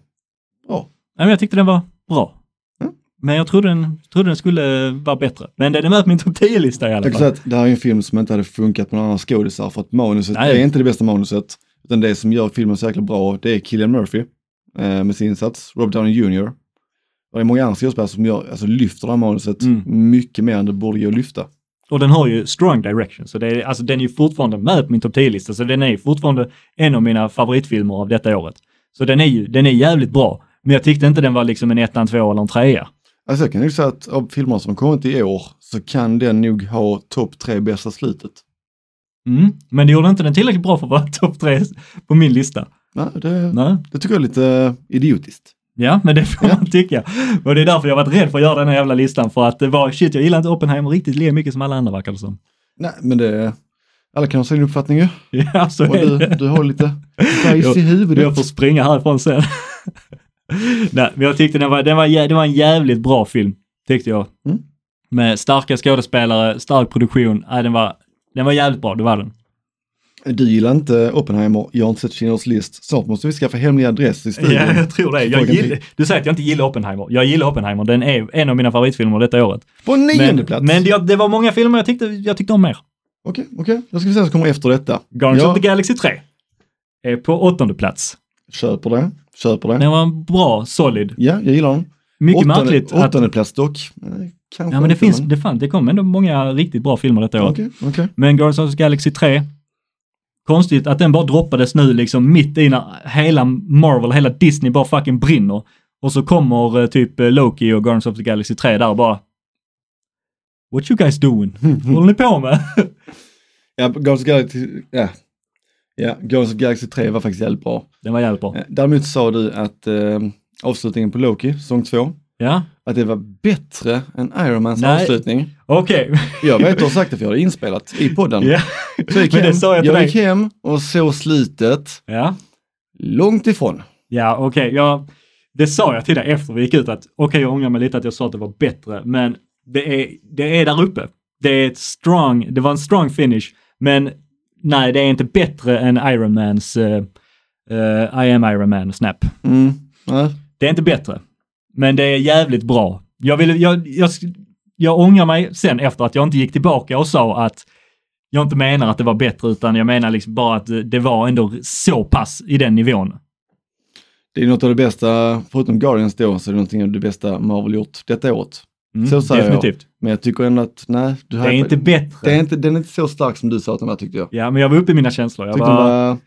bra. Nej, men jag tyckte den var bra. Mm. Men jag trodde den, trodde den skulle vara bättre. Men den är med på min topp 10-lista i alla Jag fall. att det här är en film som inte hade funkat med några andra skådisar för att manuset Nej. är inte det bästa manuset. Utan det som gör filmen så jäkla bra, det är Killian Murphy eh, med sin insats, Robert Downey Jr. Och det är många andra skådespelare som gör, alltså, lyfter det här manuset Mm. mycket mer än det borde gå att lyfta. Och den har ju strong direction, så det är, alltså, den är ju fortfarande med på min topp 10-lista, så den är ju fortfarande en av mina favoritfilmer av detta året. Så den är ju, den är jävligt bra. Men jag tyckte inte den var liksom en ettan, två eller en trea. Alltså jag kan ju säga att av filmerna som kommit i år så kan den nog ha topp tre bästa slutet. Mm. Men det gjorde inte den tillräckligt bra för att vara topp tre på min lista. Ja, det, Nej. det tycker jag är lite idiotiskt. Ja, men det får man tycka. Och det är därför jag varit rädd för att göra den här jävla listan, för att det var, shit, jag gillar inte Oppenheimer riktigt lika mycket som alla andra verkar det som. Nej, men det, alla kan ha sin uppfattning ju. Ja, så Och är du, det. du har lite bajs i huvudet. Jag får springa härifrån sen. Nej, men jag tyckte den var, den var, det var en jävligt bra film, tyckte jag. Mm. Med starka skådespelare, stark produktion. Nej, den var, den var jävligt bra, det var den. Du gillar inte Oppenheimer, jag har inte sett Schindler's list. Snart måste vi skaffa hemlig adress i studion. Ja, jag tror det. Jag gillar, du säger att jag inte gillar Oppenheimer. Jag gillar Oppenheimer. Den är en av mina favoritfilmer detta året. På nionde Men, plats. men det, det var många filmer jag tyckte, jag tyckte om mer. Okej, okej. Då ska vi se vad som kommer efter detta. Guardians Ja. of the Galaxy 3 är på åttonde plats. Köper det, köper det. Den var en bra, solid. Ja, jag gillar den. Mycket åttonde, märkligt att... Åttonde plats dock. Eh, Kanske Ja men det finns, det, fann, det kom ändå många riktigt bra filmer detta året. Okej, okej. Men Guardians of the Galaxy 3, konstigt att den bara droppades nu liksom mitt i när hela Marvel, hela Disney bara fucking brinner. Och så kommer eh, typ eh, Loki och Guardians of the Galaxy 3 där och bara What you guys doing? Vad håller ni på med? Ja, Guardians of Galaxy, ja. Ja, Guardians of Galaxy 3 var faktiskt jävligt bra. Den var jävligt bra. Eh, Däremot sa du att eh, avslutningen på Loki, säsong 2, Ja, att det var bättre än Iron Mans Nej. avslutning. okej. Jag vet du har sagt det för jag har det inspelat i podden. Ja. Så jag gick, hem, jag jag gick hem och såg slutet Ja, långt ifrån. ja okej. Ja, det sa jag till dig efter vi gick ut att okej, jag ångrar mig lite att jag sa att det var bättre, men det är, det är där uppe. Det är ett strong, det var en strong finish, men nej, det är inte bättre än Iron Mans eh, eh, I am Iron Man snap. Mm. Det är inte bättre, men det är jävligt bra. Jag, vill, jag, jag, jag ångrar mig sen efter att jag inte gick tillbaka och sa att jag inte menar att det var bättre, utan jag menar liksom bara att det var ändå så pass i den nivån. Det är något av det bästa, förutom Guardians då, så är det någonting av det bästa Marvel gjort detta året. Mm, Så säger jag. definitivt. Men jag tycker ändå att, nej, Det är inte bättre. det är inte, den är inte så stark som du sa att den var tyckte jag. Ja, men jag var uppe i mina känslor. Jag Jag, var, var,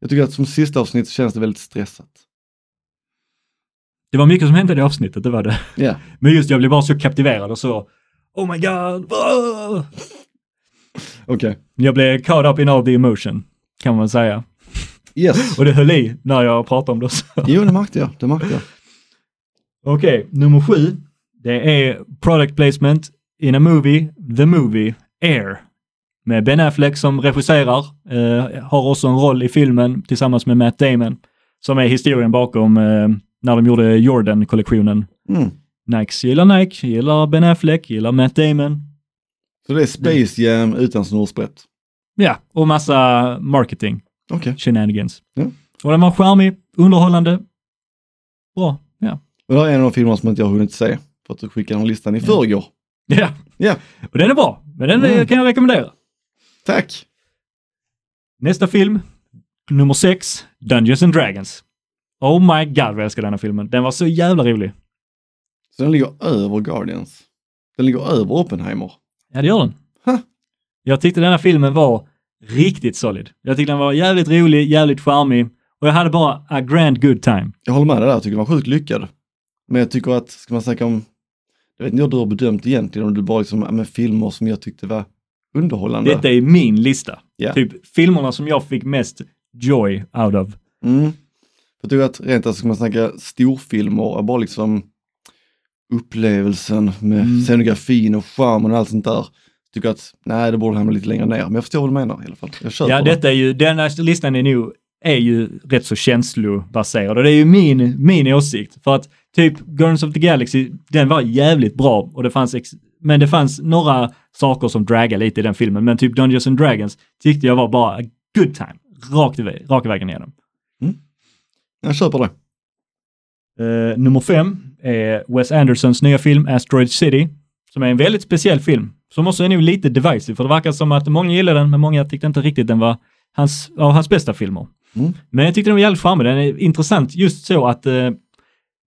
jag tycker att som sista avsnitt så känns det väldigt stressat. Det var mycket som hände i det avsnittet, det var det. Ja, Men just jag blev bara så kaptiverad och så, oh my god, okej. Jag blev caught up in all the emotion, kan man säga. Yes. Och det höll i när jag pratade om det. Så. Jo, det märkte jag. Det märkte jag. Okej, nummer sju. Det är product placement in a movie, the movie, Air. Med Ben Affleck som regisserar, eh, har också en roll i filmen tillsammans med Matt Damon. Som är historien bakom eh, när de gjorde Jordan-kollektionen. Mm. Nikes gillar Nike, gillar Ben Affleck, gillar Matt Damon. Så det är Space Jam utan snurrsprätt. Ja, och massa marketing Okej. shenanigans. Ja. Och den var charmig, underhållande, bra. Ja. Och det här är en av de filmerna som inte jag har hunnit se. För att du skickade den listan i förrgår. Ja, Ja, och den är bra. Men den Mm. kan jag rekommendera. tack. Nästa film, nummer sex, Dungeons and Dragons. Oh my god vad jag älskar denna filmen. Den var så jävla rolig. Så den ligger över Guardians. Den ligger över Oppenheimer. Ja, det gör den. Huh. Jag tyckte denna filmen var riktigt solid. Jag tyckte den var jävligt rolig, jävligt charmig och jag hade bara a grand good time. Jag håller med dig där, jag tycker den var sjukt lyckad. Men jag tycker att, ska man snacka om, jag vet inte hur du har bedömt egentligen, om du bara liksom, men filmer som jag tyckte var underhållande. Detta är min lista. Ja. Typ filmerna som jag fick mest joy out of. Mm. Jag tycker att rent alltså, ska man snacka storfilmer, bara liksom upplevelsen med Mm. scenografin och charmen och allt sånt där. Tycker att, nej det borde hamna lite längre ner, men jag förstår vad du menar i alla fall. Jag Ja, det. detta är ju, denna listan är nu är ju rätt så känslobaserad och det är ju min, min åsikt. För att typ Guardians of the Galaxy, den var jävligt bra och det fanns, ex- men det fanns några saker som dragade lite i den filmen. Men typ Dungeons and Dragons tyckte jag var bara a good time, rakt iväg, raka vägen igenom. Jag köper det. Eh, nummer fem är Wes Andersons nya film Asteroid City, som är en väldigt speciell film, som också är nog lite divisive, för det verkar som att många gillar den, men många tyckte inte riktigt den var hans, av hans bästa filmer. Mm. Men jag tyckte den var jävligt framme, den är intressant just så att eh,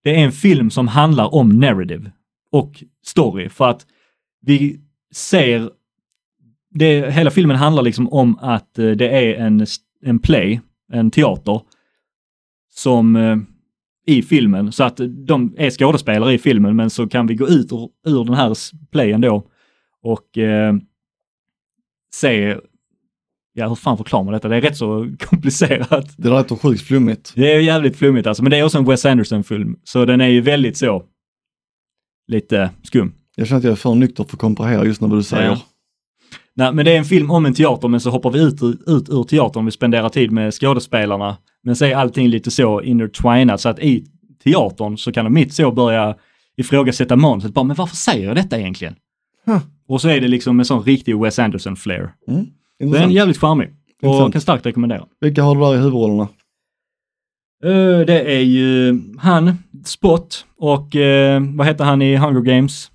det är en film som handlar om narrative och story, för att vi ser, det, hela filmen handlar liksom om att eh, det är en, en play, en teater, som eh, i filmen, så att de är skådespelare i filmen, men så kan vi gå ut ur, ur den här playen då och eh, se, ja hur fan förklarar man detta? Det är rätt så komplicerat. Det låter sjukt flummigt. Det är jävligt flummigt alltså, men det är också en Wes Anderson-film, så den är ju väldigt så, lite skum. Jag känner att jag är för nykter för att komprehera just vad du säger. Ja. Nej, men det är en film om en teater, men så hoppar vi ut, ur- ut ur teatern, vi spenderar tid med skådespelarna, men så är allting lite så intertwinat, så att i teatern så kan de mitt så börja ifrågasätta manuset, bara, men varför säger jag detta egentligen? Huh. Och så är det liksom en sån riktig Wes Anderson-flair. Mm. Den är jävligt charmig och Intressant. kan starkt rekommendera. Vilka har du där i huvudrollerna? Eh, det är ju han, Spot, och eh, vad heter han i Hunger Games?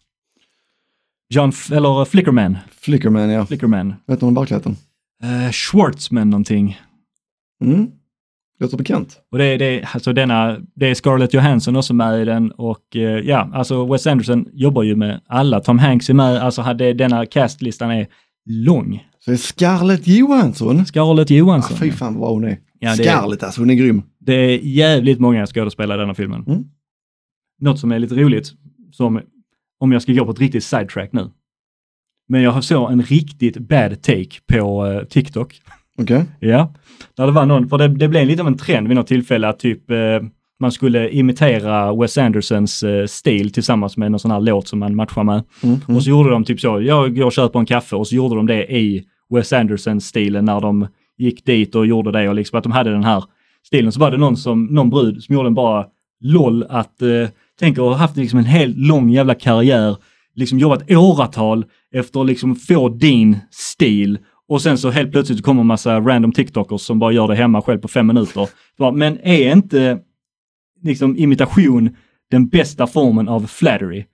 John, F- eller Flickerman. Flickerman ja. Flickerman. Vet du om verkligheten? Uh, Schwartzman någonting. Mm. Låter bekant. Och det, är- det, alltså denna, det är Scarlett Johansson också med i den och eh, ja, alltså Wes Anderson jobbar ju med alla. Tom Hanks är med, alltså hade, denna castlistan är lång. Så det är Scarlett Johansson. Scarlett Ah, Johansson. fy fan vad hon är. Ja, det- Scarlett alltså, hon är grym. Det är jävligt många skådespelare i denna filmen. Mm. Något som är lite roligt, som om jag ska gå på ett riktigt sidetrack nu. Men jag såg en riktigt bad take på eh, TikTok. Okej. Ja, där det var någon, för det, det blev lite av en trend vid något tillfälle att typ eh, man skulle imitera Wes Andersons eh, stil tillsammans med någon sån här låt som man matchar med. Mm, mm. Och så gjorde de typ så, jag går och köper en kaffe och så gjorde de det i Wes Anderson-stilen när de gick dit och gjorde det och liksom att de hade den här stilen. Så var det någon, som, någon brud som gjorde en bara LOL att, eh, tänk att ha haft liksom en hel lång jävla karriär, liksom jobbat åratal efter att liksom få din stil och sen så helt plötsligt kommer en massa random TikTokers som bara gör det hemma själv på fem minuter. Men är inte liksom imitation den bästa formen av flattery?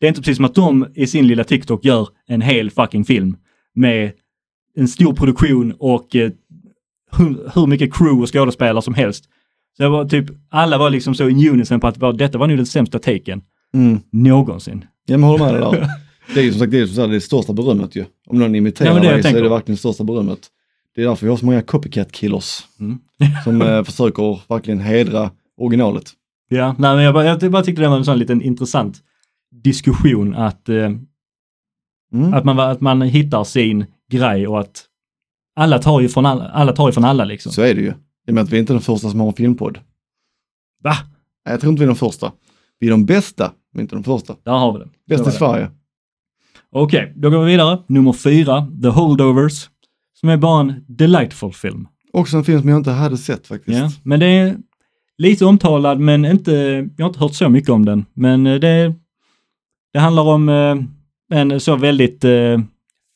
Det är inte precis som att de i sin lilla TikTok gör en hel fucking film med en stor produktion och eh, hur, hur mycket crew och skådespelare som helst. Så det var typ, alla var liksom så in unison på att detta var nog den sämsta taken Mm. någonsin. Jag håller med dig där. Det är ju som sagt det, är som sagt det största berömmet ju. Om någon imiterar Ja, men det dig så är det verkligen det största berömmet. Det är därför vi har så många copycat killers Mm. som eh, försöker verkligen hedra originalet. Ja, nej, men jag bara, jag bara tyckte det var en sån liten intressant diskussion att, eh, Mm. att, man, att man hittar sin grej och att alla tar ju från alla, alla, tar ju från alla liksom. Så är det ju. I och med att vi är inte den första som har en filmpodd. Va? Nej, Jag tror inte vi är de första. Vi är de bästa, men inte de första. Där har vi det. Bäst i. Sverige. Okej, då går vi vidare. Nummer fyra, The Holdovers, som är bara en delightful film. Också en film som jag inte hade sett faktiskt. Ja, men det är lite omtalad, men inte, jag har inte hört så mycket om den. Men eh, det, det handlar om eh, en så väldigt eh,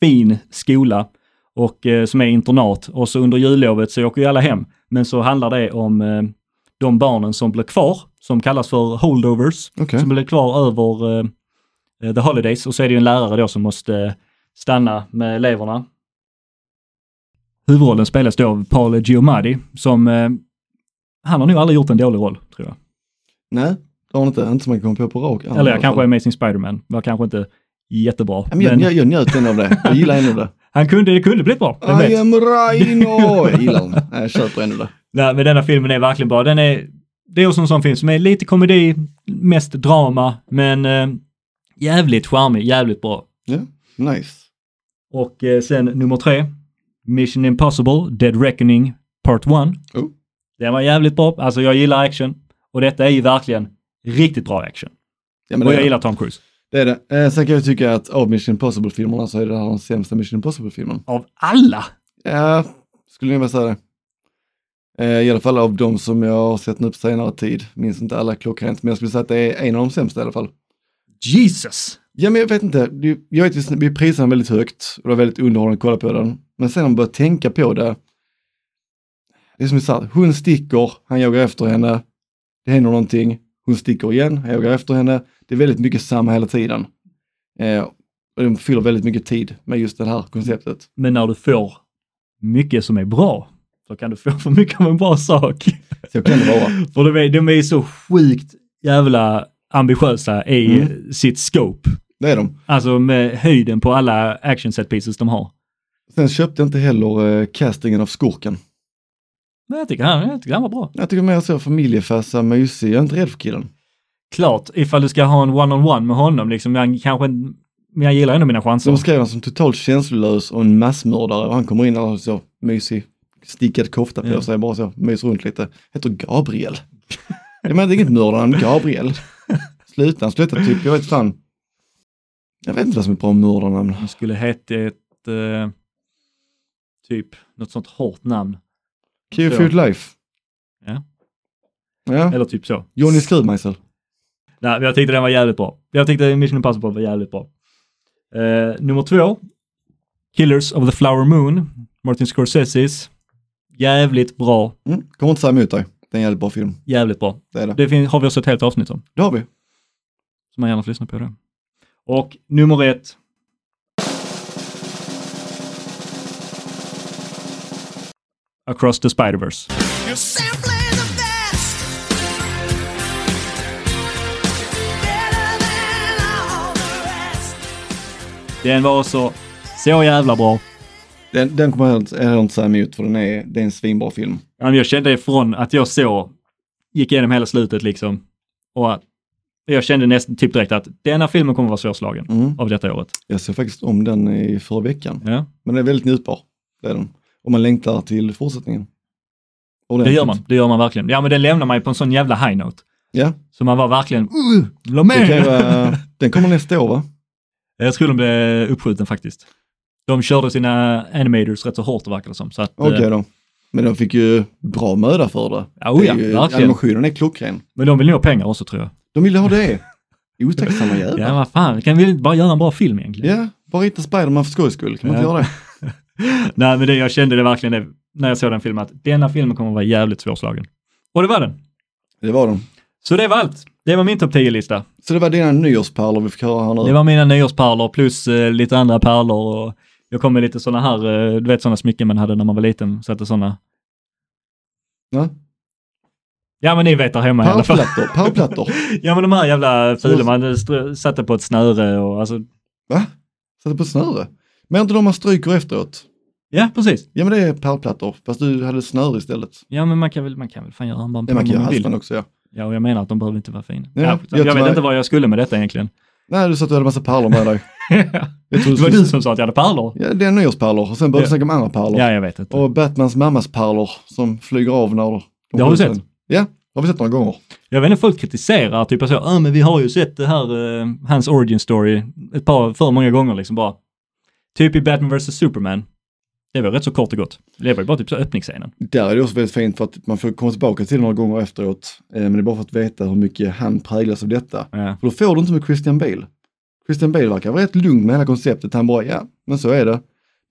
fin skola och som är internat och så under jullovet så åker ju alla hem. Men så handlar det om de barnen som blir kvar, som kallas för holdovers, Okej. som blir kvar över eh, eh, the holidays och så är det ju en lärare då som måste stanna med eleverna. Huvudrollen spelas då av Paul Giamatti som eh, han har nog aldrig gjort en dålig roll, tror jag. Nej, det har hon inte. Inte som man kan komma på på rak Eller jag kanske. Amazing Spider-Man var kanske inte jättebra. Ja, men jag, men jag, jag njöt ändå av det. Jag gillar ändå det. han kunde, det kunde blivit bra. I vet? am Rhino! Jag gillar. Nej, Jag köper ändå det. Nej, men denna filmen är verkligen bra. Den är, det är också en sån film som är lite komedi, mest drama, men eh, jävligt charmig, jävligt bra. Ja, nice. Och eh, sen nummer tre, Mission Impossible, Dead Reckoning Part 1. Oh. Den var jävligt bra. Alltså jag gillar action. Och detta är ju verkligen riktigt bra action. Ja, men och det, jag är gillar det. Tom Cruise. det är det. Eh, sen kan jag tycka att av Mission Impossible-filmerna så är det här den sämsta Mission Impossible-filmen. Av alla! Ja, skulle jag vilja säga det. Eh, I alla fall av de som jag har sett nu på senare tid. Minns inte alla klockrent, men jag skulle säga att det är en av de sämsta i alla fall. Jesus! Ja, men jag vet inte. Jag vet, vi- vi prisar den väldigt högt och det var väldigt underhållande att kolla på den. Men sen när man börjar tänka på det. Det är som vi sa, hon sticker, han jagar efter henne. Det händer någonting, hon sticker igen, han jagar efter henne. Det är väldigt mycket samma hela tiden. Eh, och de fyller väldigt mycket tid med just det här konceptet. Men när du får mycket som är bra, så kan du få för mycket av en bra sak. Så kan det vara. För de är, de är så sjukt jävla ambitiösa i Mm. sitt scope. Det är de. Alltså med höjden på alla action set pieces de har. Sen köpte jag inte heller eh, castingen av skurken. Men jag tycker han, jag tycker han var bra. Jag tycker mer så familjefassa, mysig. Jag är inte rädd för killen. Klart, ifall du ska ha en one-on-one med honom, liksom, jag kanske, men jag gillar ändå mina chanser. De skrev honom som totalt känslolös och en massmördare och han kommer in och så mysig, stickad kofta på Ja. sig, bara så, myser runt lite. Heter Gabriel. Jag menar det är inget mördaren, Gabriel. Sluta, sluta typ, jag vet fan. Jag vet inte vad som är bra mördarnamn. Han skulle heta ett, eh, typ, något sånt hårt namn. Q Så. Food Life. Ja. Ja, Eller typ så. Johnny Skruvmejsel. Nej, men jag tyckte den var jävligt bra. Jag tyckte Mission Impossible var jävligt bra. Eh, nummer två. Killers of the Flower Moon. Martin Scorseses. Jävligt bra. Mm, kommer inte säga emot dig. Det är en jävligt bra film. Jävligt bra. Det är det. Det fin- har vi också ett helt avsnitt om. Det har vi. Så man gärna får lyssna på det. Och nummer ett. Across the Spider-Verse. Den var också så jävla bra. Den, den kommer jag heller inte säga emot för den är, det är en svinbra film. Ja, Jag kände ifrån att jag så, gick igenom hela slutet liksom. Och att jag kände nästan typ direkt att denna filmen kommer vara svårslagen Mm. av detta året. Jag såg faktiskt om den i förra veckan. Ja, Men den är väldigt njutbar. Det är den. Och man längtar till fortsättningen. det Ordentligt. gör man. Det gör man verkligen. Ja, men den lämnar mig på en sån jävla high note. Ja, Så man var verkligen, uh, det ju mer! vara, den kommer nästa år va? Jag tror den blev uppskjuten faktiskt. De körde sina animators rätt så hårt verkar det som. Okej eh, då. Men de fick ju bra möda för det. ja, oh ja, Det är ju- verkligen. Animationen är klockren. Men de vill nog ha pengar också tror jag. De ville ha det. Otacksamma jävlar. Ja, Ja, vad fan, kan vi inte bara göra en bra film egentligen? bara rita Spiderman för skojs skull. Kan man inte Ja. göra det? Nej, men det, jag kände det verkligen det, när jag såg den filmen, att denna filmen kommer att vara jävligt svårslagen. Och det var den. Det var de. Så det var allt. Det var min topp 10-lista. Så det var dina nyårspärlor vi fick höra här nu. Det var mina nyårspärlor plus eh, lite andra pärlor och jag kom med lite sådana här, eh, du vet sådana smycken man hade när man var liten, satte sådana. Ja. Ja men ni vet där hemma i alla fall. Pärlplattor. Ja men de här jävla fula man satte på ett snöre och alltså, Va? Satte på snöre? Men inte de man stryker efteråt? ja precis. Ja men det är pärlplattor, fast du hade snöre istället. Ja men man kan väl, man kan väl fan göra armband Ja, man kan göra halsband också ja. Ja och jag menar att de behöver inte vara fina. Ja, Ja, jag jag, vet inte vad jag skulle med detta egentligen. Nej, du sa att du hade massa pärlor med dig. Tror det var du som sa att jag hade pärlor. Ja, det är nyårspärlor och sen började Ja. du snacka om andra pärlor. Ja jag vet inte. Och Batmans mammas pärlor som flyger av när de Det har du sett? Ja, har vi sett några gånger. Jag vet inte, folk kritiserar typ så, ja men vi har ju sett det här, eh, hans origin story ett par, för många gånger liksom bara. Typ i Batman vs Superman. Det var rätt så kort och gott. Det var ju bara typ så öppningsscenen. Där är det också väldigt fint för att man får komma tillbaka till några gånger efteråt. Eh, Men det är bara för att veta hur mycket han präglas av detta. Ja. För då får du inte med Christian Bale. Christian Bale verkar vara rätt lugn med hela konceptet. Han bara, ja, men så är det.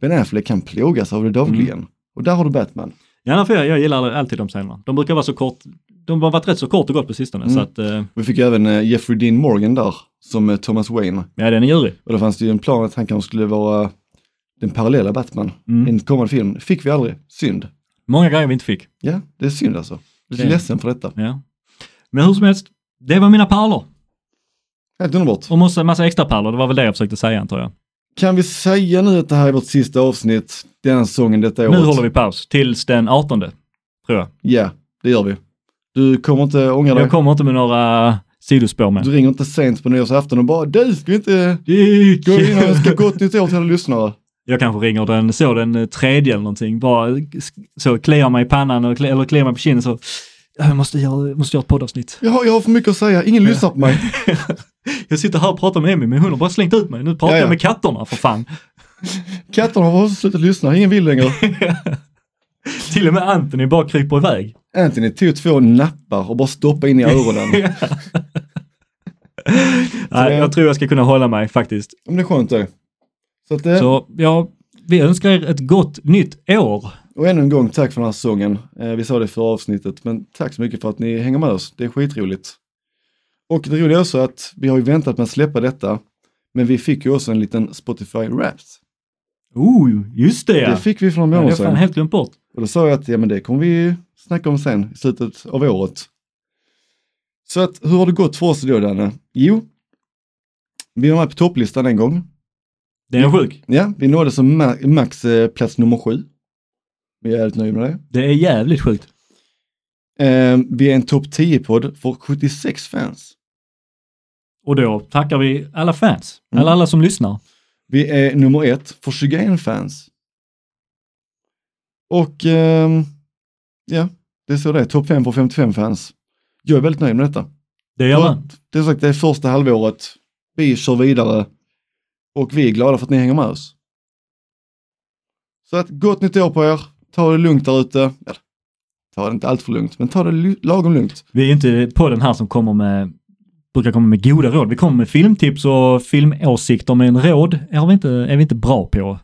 Ben Affleck kan plågas av det dagligen. Mm. Och där har du Batman. Ja, för jag, jag gillar alltid de scenerna. De brukar vara så kort, de har varit rätt så kort och gott på sistone. Mm. Så att, eh, Vi fick ju även eh, Jeffrey Dean Morgan där, som eh, Thomas Wayne. ja den är djurig. Och då fanns det ju en plan att han kanske skulle vara den parallella Batman Mm. en kommande film. Fick vi aldrig. Synd. Många grejer vi inte fick. Ja, det är synd alltså. Jag är Det- ledsen för detta. Ja. Men hur som helst, det var mina pärlor. Helt underbart. Och massa, massa extra pärlor, det var väl det jag försökte säga antar jag. Kan vi säga nu att det här är vårt sista avsnitt denna säsongen, detta Nu året? håller vi paus tills den 18, tror jag. Ja, det gör vi. Du kommer inte ångra dig? Jag kommer inte med några sidospår med. Du ringer inte sent på nyårsafton och bara du, ska vi inte gå in och önska gott nytt år till alla lyssnare? Jag kanske ringer den så den eh, tredje eller någonting. Bara sk- så kliar mig i pannan och, eller kliar mig på kinden så. "Ja, Jag måste göra, jag måste göra ett poddavsnitt. Jag har, jag har för mycket att säga, ingen lyssnar på mig. Jag sitter här och pratar med Emmy men hon har bara slängt ut mig. Nu pratar Ja, ja. jag med katterna för fan. Katterna har också slutat lyssna, ingen vill längre. Till och med Anthony bara kryper iväg. Anthony tog två nappar och bara stoppade in i öronen. Nej, jag tror jag ska kunna hålla mig faktiskt. Men det är skönt det. Så att, eh, Så ja, vi önskar er ett gott nytt år. Och ännu en gång tack för den här säsongen. Eh, vi sa det i förra avsnittet, men tack så mycket för att ni hänger med oss. Det är skitroligt. Och det roliga är också att vi har ju väntat med att släppa detta, men vi fick ju också en liten Spotify Wrapped. Oh, just det. Det fick vi för några Ja, det har månader jag sedan. helt glömt bort. Och då sa jag att ja, men det kommer vi snacka om sen i slutet av året. Så att hur har det gått för oss då Danne? Jo, vi var med på topplistan en gång. Den är sjuk. Ja, vi nådde som ma- max eh, plats nummer sju. Vi är jävligt nöjda med det. Det är jävligt sjukt. Eh, vi är en topp 10-podd för 76 fans. Och då tackar vi alla fans. Mm. Eller alla som lyssnar. Vi är nummer ett för 21 fans. Och ehm, ja, det är så det är. Topp 5 för 55 fans. Jag är väldigt nöjd med detta. Det gör man. Det är sagt, det är första halvåret. Vi kör vidare och vi är glada för att ni hänger med oss. Så att gott nytt år på er. Ta det lugnt där ute. Ta det inte allt för lugnt, men ta det lagom lugnt. Vi är inte på den här som kommer med brukar komma med goda råd. Vi kommer med filmtips och filmåsikter, men råd är vi inte, är vi inte bra på.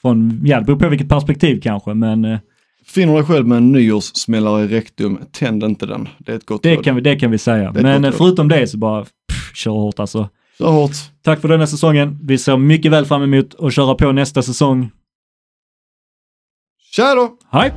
Från, ja, det beror på vilket perspektiv kanske, men eh, Finner dig själv med en nyårssmällare i rektum, tänd inte den. Det är ett gott det råd. kan, vi, det kan vi säga. Men eh, förutom det så bara pff, kör hårt alltså. Så hårt. Tack för denna säsongen. Vi ser mycket väl fram emot att köra på nästa säsong. Tja då! Hej!